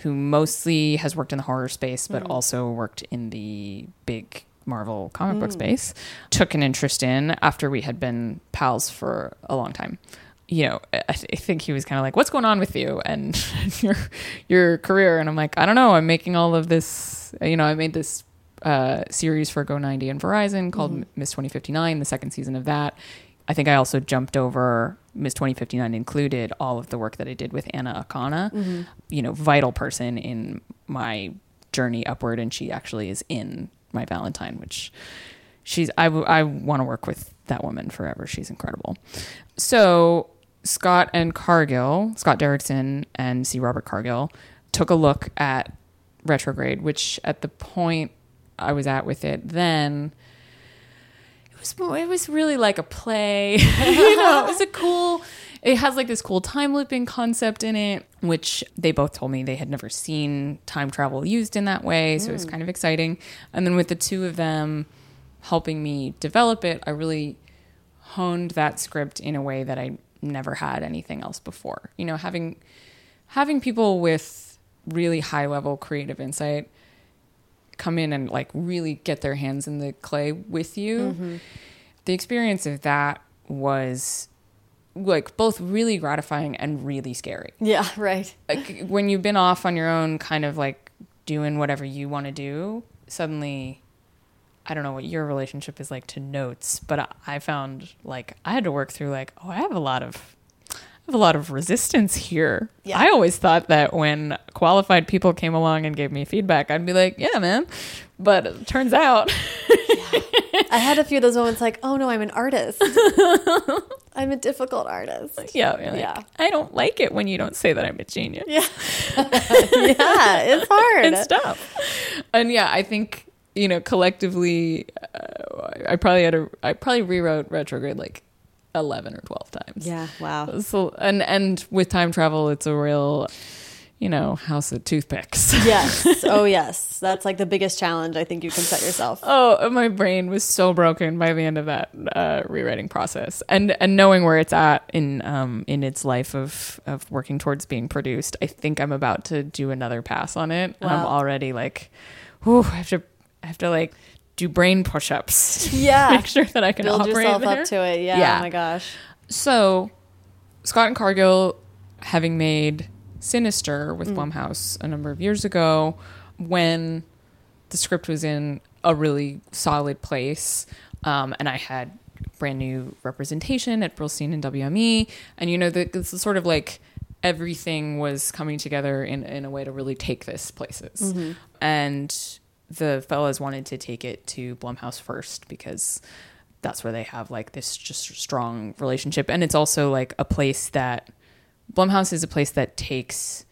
who mostly has worked in the horror space but hmm. also worked in the big Marvel comic book hmm. space took an interest in after we had been pals for a long time you know, I, I think he was kind of like, "What's going on with you and (laughs) your your career?" And I'm like, "I don't know. I'm making all of this. You know, I made this uh, series for Go 90 and Verizon called Miss 2059, the second season of that. I think I also jumped over Miss 2059 included all of the work that I did with Anna Akana, you know, vital person in my journey upward, and she actually is in my Valentine, which she's I, w- I want to work with that woman forever. She's incredible. So Scott and Cargill, Scott Derrickson and C. Robert Cargill, took a look at retrograde, which at the point I was at with it then. It was it was really like a play. (laughs) you know, it (laughs) was a cool. It has like this cool time looping concept in it, which they both told me they had never seen time travel used in that way. So it was mm. kind of exciting. And then with the two of them helping me develop it, I really honed that script in a way that I never had anything else before. You know, having having people with really high level creative insight come in and like really get their hands in the clay with you. Mm-hmm. The experience of that was like both really gratifying and really scary. yeah, (laughs) right. Like when you've been off on your own kind of like doing whatever you want to do, suddenly I don't know what your relationship is like to notes, but I- I found like I had to work through like, oh, I have a lot of have a lot of resistance here. Yeah. I always thought that when qualified people came along and gave me feedback, I'd be like, yeah, man. But it turns out I had a few of those moments like, oh no, I'm an artist. (laughs) I'm a difficult artist. yeah, like, Yeah. I don't like it when you don't say that I'm a genius. Yeah. (laughs) yeah, it's hard. and stuff. And yeah, I think you know collectively, uh, I probably had a I probably rewrote retrograde like eleven or twelve times. Yeah, wow. So and and with time travel, it's a real, you know, house of toothpicks. (laughs) Yes. Oh, yes. That's like the biggest challenge I think you can set yourself. Oh, my brain was so broken by the end of that uh, rewriting process, and and knowing where it's at in um in its life of of working towards being produced, I think I'm about to do another pass on it. I'm already like, whew, I have to I have to like do brain push-ups. Yeah. (laughs) make sure that I can Build operate yourself there. up to it. Yeah. Yeah. Oh my gosh. So, Scott and Cargill, having made Sinister with Blumhouse a number of years ago, when the script was in a really solid place, um, and I had brand new representation at Brillstein and WME, and you know, the, this is sort of like everything was coming together in, in a way to really take this places. And the fellas wanted to take it to Blumhouse first because that's where they have like this just strong relationship. And it's also like a place that Blumhouse is a place that takes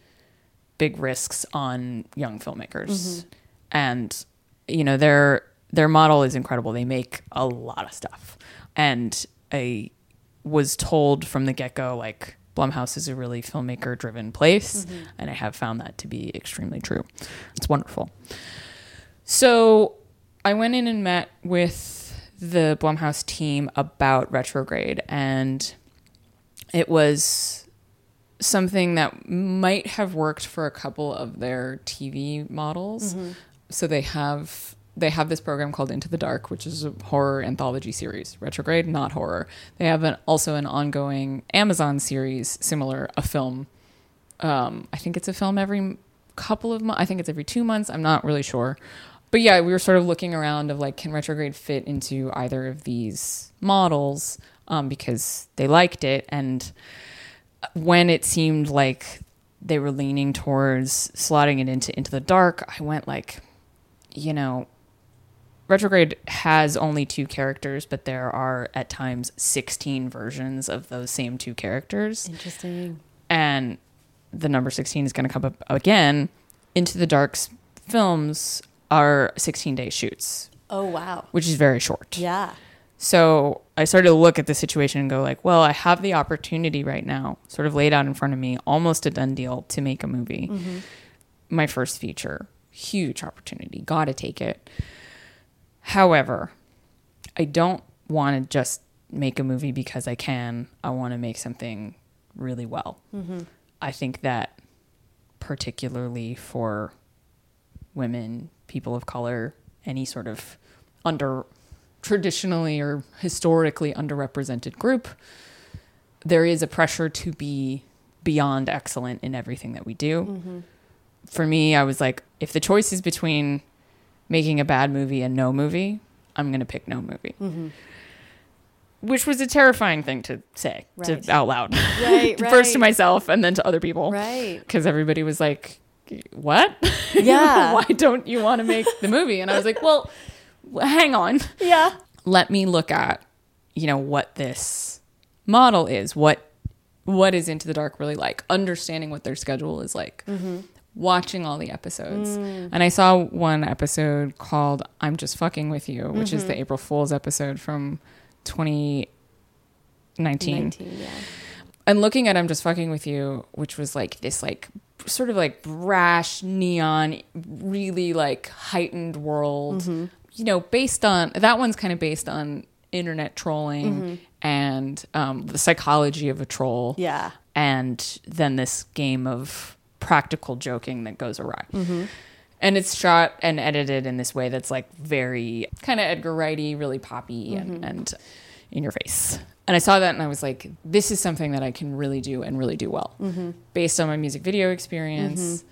big risks on young filmmakers. Mm-hmm. And you know their their model is incredible. They make a lot of stuff. And I was told from the get-go like Blumhouse is a really filmmaker driven place mm-hmm. and I have found that to be extremely true. It's wonderful so I went in and met with the Blumhouse team about retrograde, and it was something that might have worked for a couple of their TV models. So they have they have this program called Into the Dark, which is a horror anthology series. Retrograde, not horror. They have an, also an ongoing Amazon series, similar, a film. Um, I think it's a film every couple of months. I think it's every two months. I'm not really sure. But yeah, we were sort of looking around of like, can retrograde fit into either of these models um, because they liked it. And when it seemed like they were leaning towards slotting it into Into the Dark, I went like, you know, Retrograde has only two characters, but there are at times 16 versions of those same two characters. Interesting. And the number 16 is going to come up again. Into the Dark's films are 16 day shoots, Oh wow. which is very short. Yeah. So I started to look at the situation and go like, well, I have the opportunity right now, sort of laid out in front of me, almost a done deal to make a movie. Mm-hmm. My first feature, huge opportunity, got to take it. However, I don't want to just make a movie because I can. I want to make something really well. Mm-hmm. I think that particularly for women, people of color, any sort of under traditionally or historically underrepresented group, there is a pressure to be beyond excellent in everything that we do. Mm-hmm. For me, I was like, if the choice is between making a bad movie and no movie, I'm going to pick no movie. Mm-hmm. Which was a terrifying thing to say Right. to out loud. Right. (laughs) First to myself and then to other people. Right. Because everybody was like, what? Yeah. (laughs) Why don't you want to make the movie? And I was like, well, hang on. Yeah. Let me look at, you know, what this model is. What what is Into the Dark really like? Understanding what their schedule is like. Mm-hmm. Watching all the episodes. Mm. And I saw one episode called I'm Just Fucking With You, which is the mm-hmm. April Fool's episode from 2019 19, yeah. and looking at I'm just fucking with you, which was like this like sort of like brash neon, really like heightened world. Mm-hmm. You know, based on that one's kind of based on internet trolling Mm-hmm. and um, the psychology of a troll. Yeah. and then this game of practical joking that goes awry. Mm-hmm. And it's shot and edited in this way that's like very kind of Edgar Wrighty, really poppy Mm-hmm. and, and in your face. And I saw that and I was like, this is something that I can really do and really do well Mm-hmm. based on my music video experience.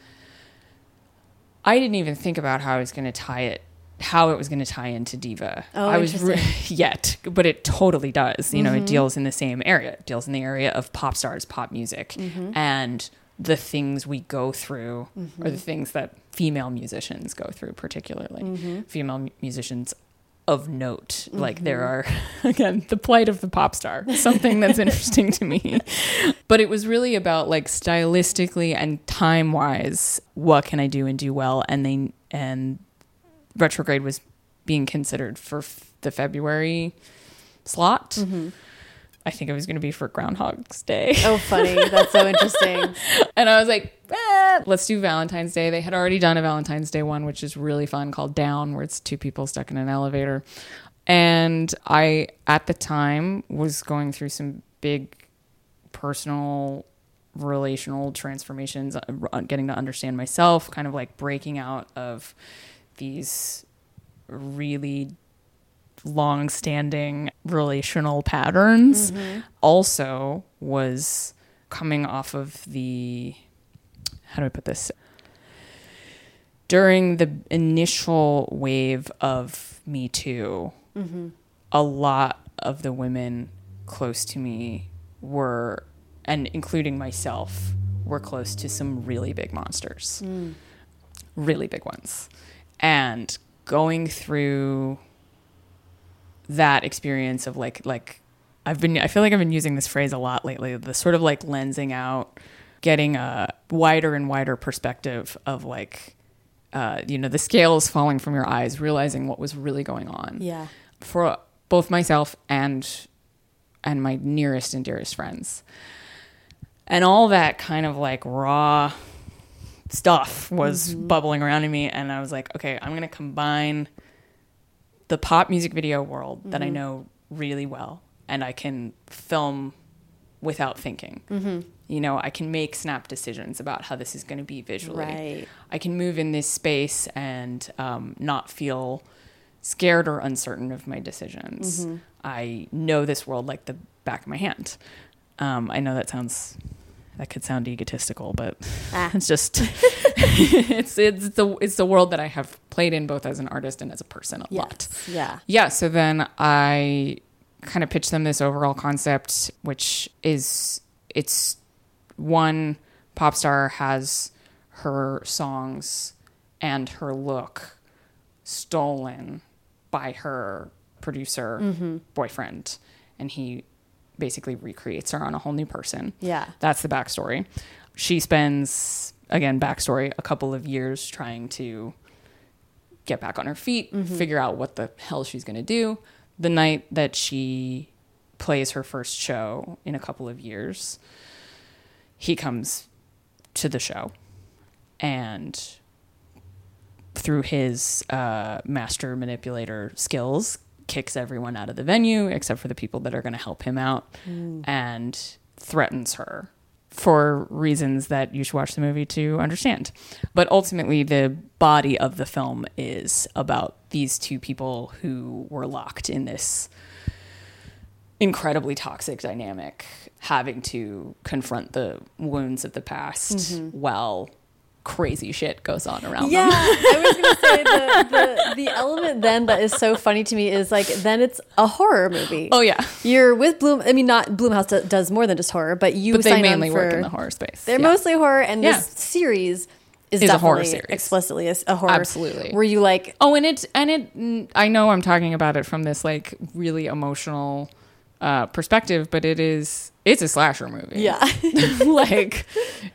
I didn't even think about how I was going to tie it, how it was going to tie into Diva. Oh, I was re- (laughs) yet, but it totally does. You know, Mm-hmm. it deals in the same area. It deals in the area of pop stars, pop music, Mm-hmm. and the things we go through, Mm-hmm. or the things that female musicians go through, particularly Mm-hmm. female mu- musicians of note. Like there mm-hmm. are, (laughs) again, the plight of the pop star, something that's (laughs) interesting to me. But it was really about like stylistically and time wise, what can I do and do well? And they, and retrograde was being considered for f- the February slot. Mm-hmm. I think it was going to be for Groundhog's Day. Oh, funny. That's so interesting. (laughs) And I was like, eh, let's do Valentine's Day. They had already done a Valentine's Day one, which is really fun called Down, where it's two people stuck in an elevator. And I, at the time, was going through some big personal relational transformations, uh, getting to understand myself, kind of like breaking out of these really long standing relational patterns. Mm-hmm. Also, was coming off of the how do I put this? During the initial wave of Me Too, mm-hmm. a lot of the women close to me were, and including myself, were close to some really big monsters, mm. really big ones. And going through that experience of like, like, I've been, I feel like I've been using this phrase a lot lately, the sort of like lensing out, getting a wider and wider perspective of like, uh, you know, the scales falling from your eyes, realizing what was really going on Yeah. for both myself and and my nearest and dearest friends. And all that kind of like raw stuff was bubbling around in me and I was like, okay, I'm going to combine the pop music video world that I know really well and I can film without thinking. You know, I can make snap decisions about how this is going to be visually. Right. I can move in this space and um, not feel scared or uncertain of my decisions. I know this world like the back of my hand. Um, I know that sounds that could sound egotistical, but Ah. (laughs) it's just (laughs) it's it's the it's the world that I have played in both as an artist and as a person a lot. Yeah. Yeah, so then I kind of pitched them this overall concept, which is it's one pop star has her songs and her look stolen by her producer boyfriend, and he basically recreates her on a whole new person. Yeah. That's the backstory. She spends, again, backstory, a couple of years trying to get back on her feet, figure out what the hell she's going to do. The night that she plays her first show in a couple of years, he comes to the show and through his uh, master manipulator skills kicks everyone out of the venue except for the people that are going to help him out mm. and threatens her for reasons that you should watch the movie to understand. But ultimately, the body of the film is about these two people who were locked in this incredibly toxic dynamic, having to confront the wounds of the past mm-hmm. while crazy shit goes on around Yeah, them. I was gonna (laughs) say the, the the element then that is so funny to me is like then it's a horror movie. Oh yeah, You're with Blum. I mean, not Blumhouse do- does more than just horror, but you but they mainly on work in the horror space. They're Yeah. mostly horror, and Yeah. this series is, Is a horror series. explicitly a, a horror. Absolutely. Were you like, Oh, and it and it. I know I'm talking about it from this like really emotional uh, perspective, but it is it's a slasher movie. yeah, (laughs) (laughs) like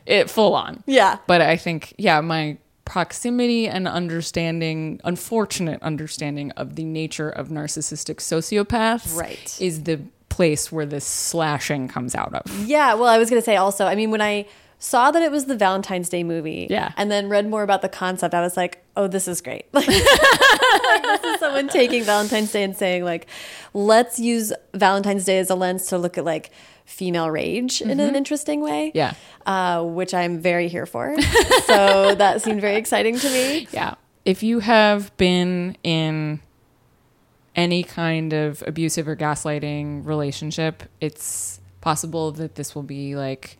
it full on. yeah, But I think yeah, my proximity and understanding, unfortunate understanding of the nature of narcissistic sociopaths, Right. is the place where this slashing comes out of. yeah. Well, I was gonna say also. I mean, when I saw that it was the Valentine's Day movie, Yeah. and then read more about the concept, I was like, oh, this is great. (laughs) Like, this is someone taking Valentine's Day and saying like, let's use Valentine's Day as a lens to look at like female rage in an interesting way. Mm-hmm. Yeah. uh, which I'm very here for. (laughs) so that seemed very exciting to me. Yeah. If you have been in any kind of abusive or gaslighting relationship, it's possible that this will be like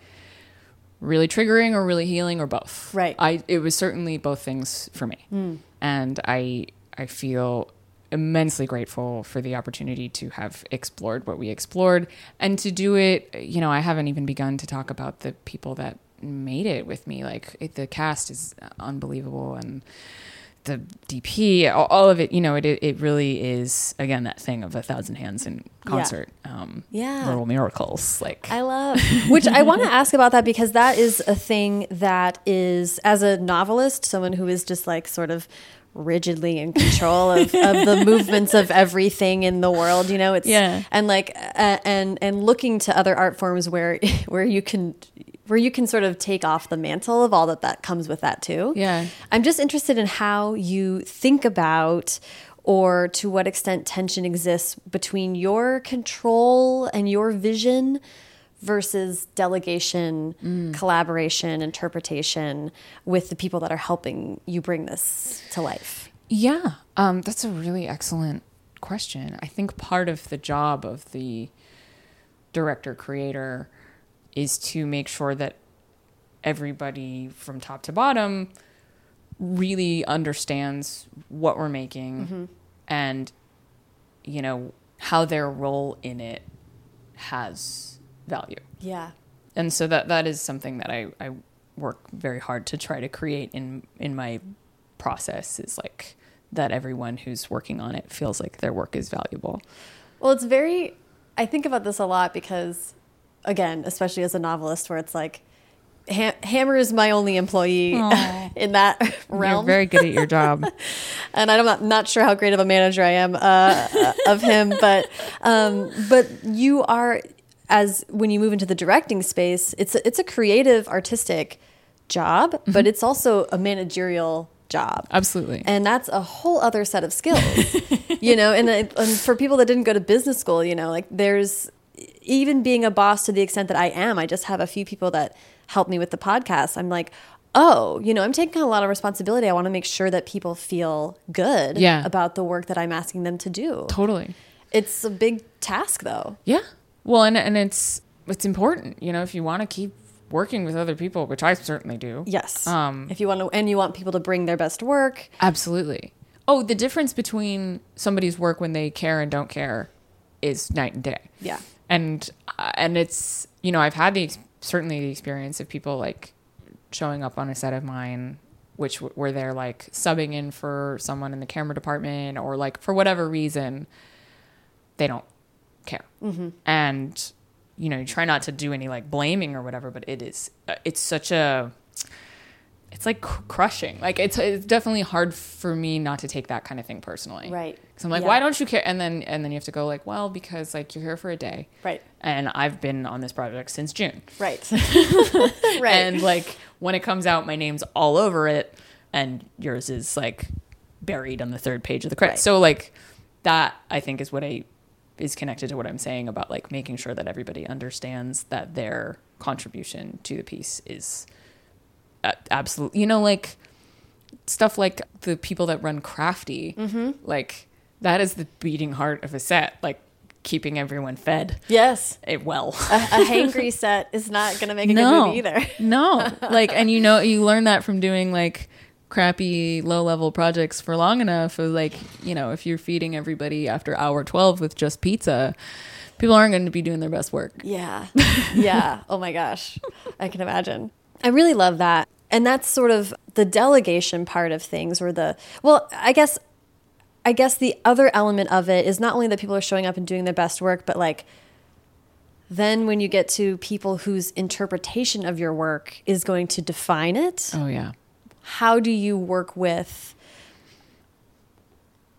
really triggering or really healing or both. Right. I it was certainly both things for me. And I I feel immensely grateful for the opportunity to have explored what we explored and to do it, you know, I haven't even begun to talk about the people that made it with me. Like it, the cast is unbelievable and the DP, all, all of it, you know, it, it really is again that thing of a thousand hands in concert. Um, Yeah. little miracles. Like I love, (laughs) which I want to ask about that because that is a thing that is, as a novelist, someone who is just like sort of rigidly in control of, of the movements of everything in the world. You know, it's Yeah. and like uh, and and looking to other art forms where (laughs) where you can where you can sort of take off the mantle of all that that comes with that too. Yeah. I'm just interested in how you think about or to what extent tension exists between your control and your vision versus delegation, collaboration, interpretation with the people that are helping you bring this to life. Yeah, um, that's a really excellent question. I think part of the job of the director creator is to make sure that everybody from top to bottom really understands what we're making and you know how their role in it has value Yeah. and so that that is something that I, I work very hard to try to create in in my process is like that everyone who's working on it feels like their work is valuable. Well, it's very, I think about this a lot because, again, especially as a novelist, where it's like, ha Hammer is my only employee Aw. (laughs) in that realm. You're very good at your job. (laughs) and I'm not, not sure how great of a manager I am uh, of him, but um, but you are as when you move into the directing space, it's a, it's a creative, artistic job, mm-hmm. but it's also a managerial job. Absolutely. And that's a whole other set of skills, (laughs) you know. And, and for people that didn't go to business school, you know, like there's even being a boss to the extent that I am. I just have a few people that help me with the podcast. I'm like, oh, you know, I'm taking a lot of responsibility. I want to make sure that people feel good Yeah. about the work that I'm asking them to do. totally. It's a big task, though. Yeah. Well, and and it's it's important, you know, if you want to keep working with other people, which I certainly do. Yes. Um, if you want to, and you want people to bring their best work. Absolutely. Oh, the difference between somebody's work when they care and don't care is night and day. Yeah. And uh, and it's you know I've had the certainly the experience of people like showing up on a set of mine, which where they're like subbing in for someone in the camera department or like for whatever reason, they don't care. And you know you try not to do any like blaming or whatever, but it is uh, it's such a it's like cr- crushing. Like it's it's definitely hard for me not to take that kind of thing personally. Right. Because I'm like, Yeah. why don't you care? And then and then you have to go like, well, because like you're here for a day, Right. and I've been on this project since June, Right. (laughs) right. and like when it comes out, my name's all over it, and yours is like buried on the third page of the credits. Right. So like that, I think, is what I is connected to what I'm saying about like making sure that everybody understands that their contribution to the piece is absolutely, you know, like stuff like the people that run Crafty, Mm-hmm. like that is the beating heart of a set, like keeping everyone fed yes. it well. A, a hangry set is not going to make a good (laughs) no, movie either. no, (laughs) like, and you know, you learn that from doing like crappy low level projects for long enough. Of like, you know, if you're feeding everybody after hour twelve with just pizza, people aren't going to be doing their best work. Yeah. (laughs) Yeah. oh my gosh. I can imagine. I really love that. And that's sort of the delegation part of things or the well, I guess I guess the other element of it is not only that people are showing up and doing their best work, but like then when you get to people whose interpretation of your work is going to define it, Oh yeah. How do you work with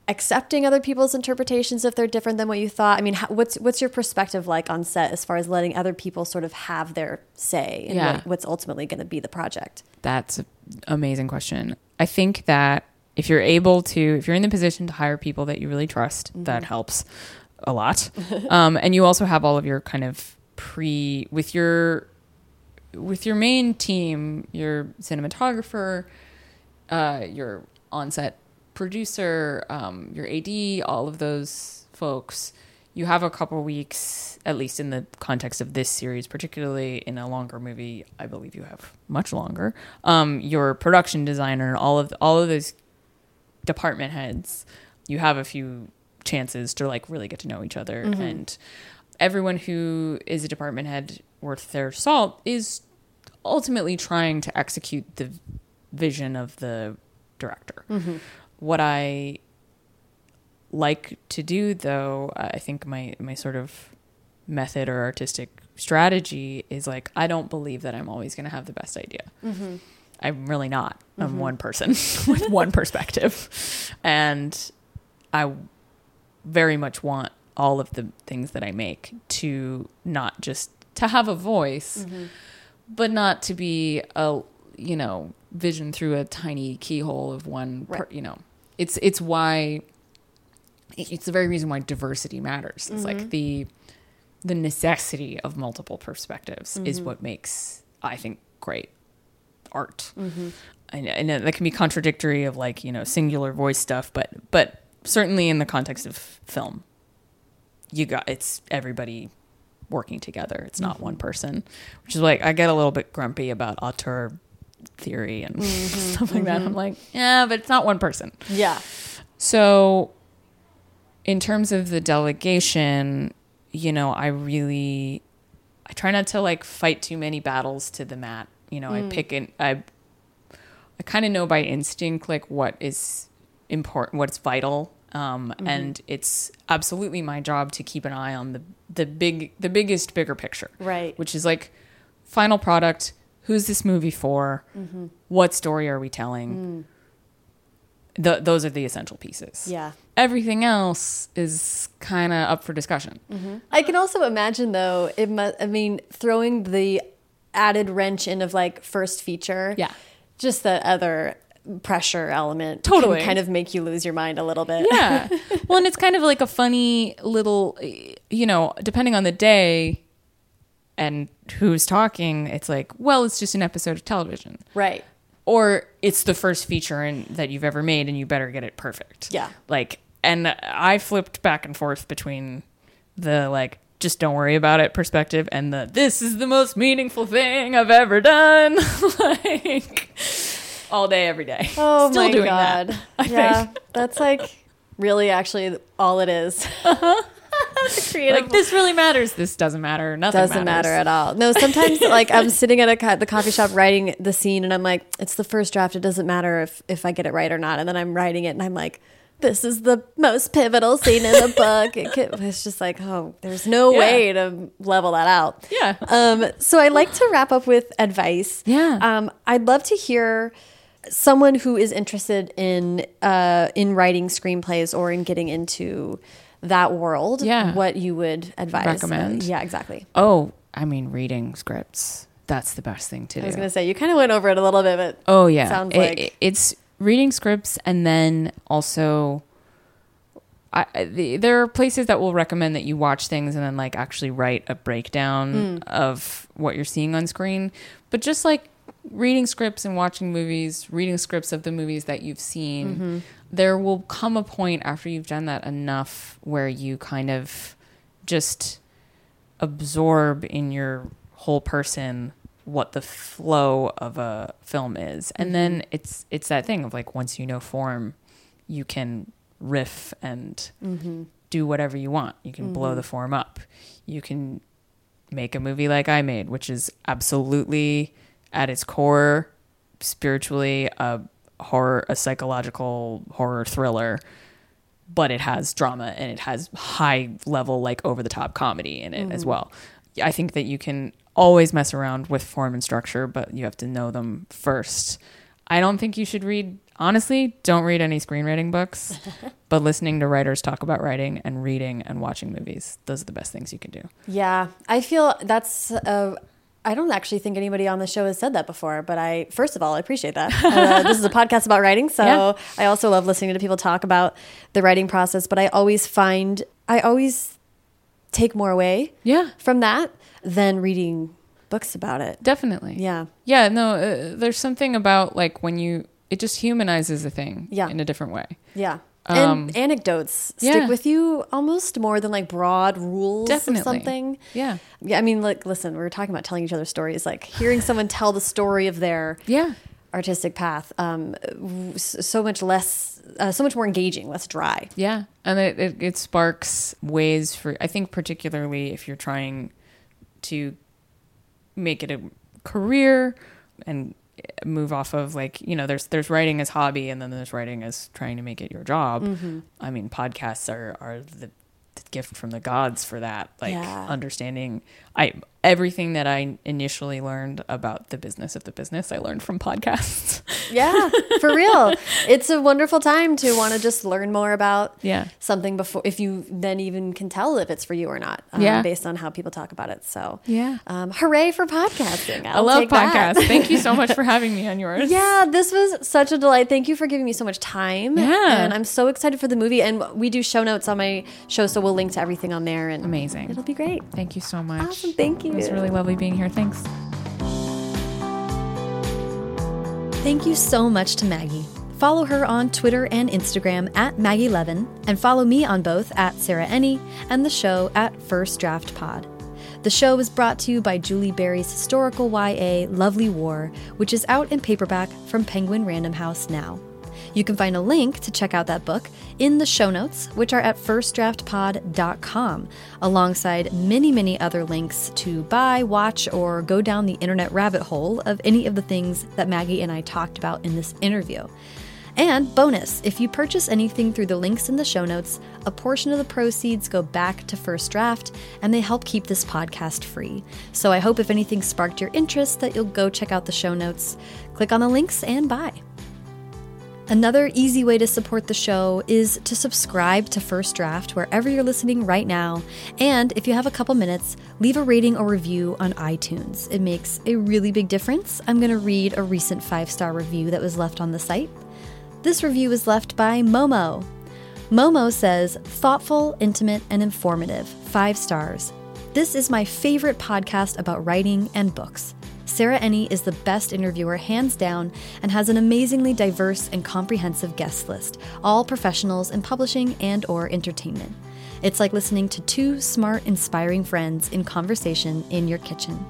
accepting other people's interpretations if they're different than what you thought? I mean, how, what's what's your perspective like on set as far as letting other people sort of have their say in Yeah. what, what's ultimately going to be the project? That's an amazing question. I think that if you're able to, if you're in the position to hire people that you really trust, that helps a lot. (laughs) um, and you also have all of your kind of pre with your with your main team, your cinematographer, uh, your on-set producer, um, your AD, all of those folks. You have a couple weeks, at least in the context of this series, particularly in a longer movie. I believe you have much longer. Um, your production designer, all of all of those department heads, you have a few chances to like really get to know each other and everyone who is a department head worth their salt is ultimately trying to execute the vision of the director. Mm-hmm. What I like to do though, I think my my sort of method or artistic strategy is like I don't believe that I'm always going to have the best idea. Mm-hmm. I'm really not. I'm mm-hmm. one person (laughs) with one perspective. And I very much want all of the things that I make to not just to have a voice, but not to be a you know vision through a tiny keyhole of one. Per, you know, it's it's why it's the very reason why diversity matters. It's like mm-hmm. the the necessity of multiple perspectives is mm-hmm. what makes I think great art. Know, I know that can be contradictory of like you know singular voice stuff, but but certainly in the context of film, you got it's everybody working together. It's not one mm-hmm. person, which is like I get a little bit grumpy about auteur theory and (laughs) mm-hmm. stuff like that. I'm mm-hmm. like, yeah, but it's not one person. Yeah. So, in terms of the delegation, you know, I really, I try not to like fight too many battles to the mat. You know, I mm. pick and I, I kind of know by instinct like what is important, what's vital, um, mm-hmm. and it's absolutely my job to keep an eye on the the big, the biggest, bigger picture, Right. Which is like final product. Who's this movie for? Mm-hmm. What story are we telling? Mm. Th- those are the essential pieces Yeah. everything else is kind of up for discussion. Mm-hmm. I can also imagine though, it mu- I mean, throwing the added wrench in of like first feature. Yeah. Just the other pressure element Totally. can kind of make you lose your mind a little bit. Yeah. (laughs) well, and it's kind of like a funny little, you know, depending on the day and who's talking, it's like, well, it's just an episode of television. Right. Or it's the first feature in, that you've ever made and you better get it perfect. Yeah. Like, and I flipped back and forth between the like, just don't worry about it perspective and the this is the most meaningful thing I've ever done. (laughs) like all day, every day. Oh (laughs) Still my doing god. that. I yeah, think. that's like really actually all it is. The (laughs) creative Like this really matters. This doesn't matter. Nothing doesn't matters. matter at all. No, sometimes (laughs) like I'm sitting at a co- the coffee shop writing the scene, and I'm like, it's the first draft. It doesn't matter if if I get it right or not. And then I'm writing it, and I'm like. This is the most pivotal scene in the book. It ca- It's just like, oh, there's no Yeah. way to level that out. Yeah. Um, so I like to wrap up with advice. Yeah. Um, I'd love to hear someone who is interested in uh, in writing screenplays or in getting into that world. Yeah. What you would advise? Recommend. Uh, yeah, exactly. Oh, I mean, reading scripts. That's the best thing to do. I was gonna say you kind of went over it a little bit, but Oh yeah, Sounds It- like- it- it's reading scripts and then also. I, the, there are places that will recommend that you watch things and then like actually write a breakdown Hmm. of what you're seeing on screen. But just like reading scripts and watching movies, reading scripts of the movies that you've seen, Mm-hmm. there will come a point after you've done that enough where you kind of just absorb in your whole person what the flow of a film is. And then mm-hmm. it's it's that thing of like once you know form you can riff and mm-hmm. do whatever you want. You can blow mm-hmm. the form up. You can make a movie like i made which is absolutely at its core spiritually a horror a psychological horror thriller but it has drama and it has high level like over the top comedy in it as well. I think that you can always mess around with form and structure, but you have to know them first. I don't think you should read honestly, don't read any screenwriting books, (laughs) but listening to writers talk about writing and reading and watching movies, those are the best things you can do. yeah, I feel that's. Uh, I don't actually think anybody on the show has said that before, but I first of all I appreciate that. (laughs) Uh, this is a podcast about writing, so Yeah. I also love listening to people talk about the writing process. But I always find I always take more away Yeah, from that than reading books about it. definitely. Yeah. Yeah, no, uh, there's something about like when you it just humanizes a thing Yeah. in a different way. Yeah. Um, and anecdotes yeah. stick with you almost more than like broad rules Definitely. of something. Yeah. Yeah, I mean, like, listen, we were talking about telling each other stories, like hearing someone tell the story of their Yeah. artistic path. Um, so much less, uh, so much more engaging, less dry. Yeah, and it, it, it sparks ways for I think particularly if you're trying to make it a career and move off of like you know there's there's writing as hobby and then there's writing as trying to make it your job. Mm-hmm. I mean podcasts are are the, the gift from the gods for that like Yeah. understanding I everything that I initially learned about the business of the business I learned from podcasts. Yeah, for (laughs) real. It's a wonderful time to want to just learn more about Yeah. something before, if you then even can tell if it's for you or not, um, Yeah. based on how people talk about it. So, Yeah. um, hooray for podcasting! I I'll love podcasts. Thank you so much for (laughs) having me on yours. Yeah, this was such a delight. Thank you for giving me so much time. Yeah. And I'm so excited for the movie. And we do show notes on my show, so we'll link to everything on there. And Amazing. It'll be great. Thank you so much. Awesome. Thank you. It was really lovely being here. Thanks. Thank you so much to Maggie. Follow her on Twitter and Instagram at Maggie Levin, and follow me on both at Sarah Enni and the show at First Draft Pod. The show is brought to you by Julie Berry's historical YA Lovely War, which is out in paperback from Penguin Random House now. You can find a link to check out that book in the show notes, which are at firstdraftpod.com, alongside many, many other links to buy, watch, or go down the internet rabbit hole of any of the things that Maggie and I talked about in this interview. And bonus, if you purchase anything through the links in the show notes, a portion of the proceeds go back to First Draft and they help keep this podcast free. So I hope if anything sparked your interest that you'll go check out the show notes, click on the links, and buy. Another easy way to support the show is to subscribe to First Draft wherever you're listening right now. And if you have a couple minutes, leave a rating or review on iTunes. It makes a really big difference. I'm going to read a recent five star review that was left on the site. This review was left by Momo. Momo says, thoughtful, intimate, and informative. Five stars. This is my favorite podcast about writing and books. Sarah Enni is the best interviewer, hands down, and has an amazingly diverse and comprehensive guest list, all professionals in publishing and or entertainment. It's like listening to two smart, inspiring friends in conversation in your kitchen.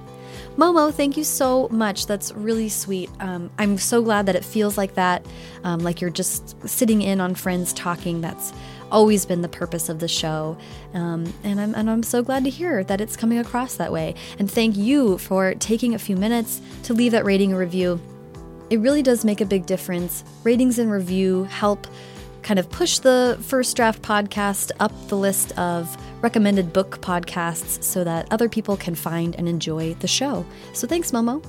Momo, thank you so much. That's really sweet. Um, I'm so glad that it feels like that, um, like you're just sitting in on friends talking. That's always been the purpose of the show. Um, and, I'm, and I'm so glad to hear that it's coming across that way. And thank you for taking a few minutes to leave that rating and review. It really does make a big difference. Ratings and review help kind of push the First Draft podcast up the list of recommended book podcasts so that other people can find and enjoy the show. So thanks, Momo.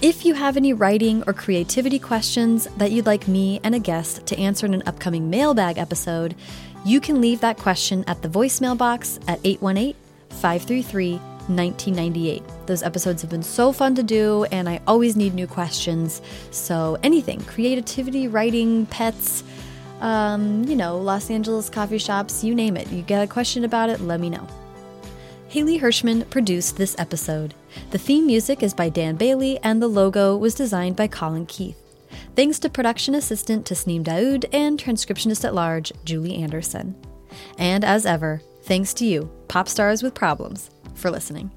If you have any writing or creativity questions that you'd like me and a guest to answer in an upcoming mailbag episode, you can leave that question at the voicemail box at 818 533 1998. Those episodes have been so fun to do, and I always need new questions. So, anything creativity, writing, pets, um, you know, Los Angeles coffee shops, you name it. You get a question about it, let me know. Haley Hirschman produced this episode. The theme music is by Dan Bailey, and the logo was designed by Colin Keith. Thanks to production assistant Tasneem Daoud and transcriptionist at large Julie Anderson. And as ever, thanks to you, pop stars with problems, for listening.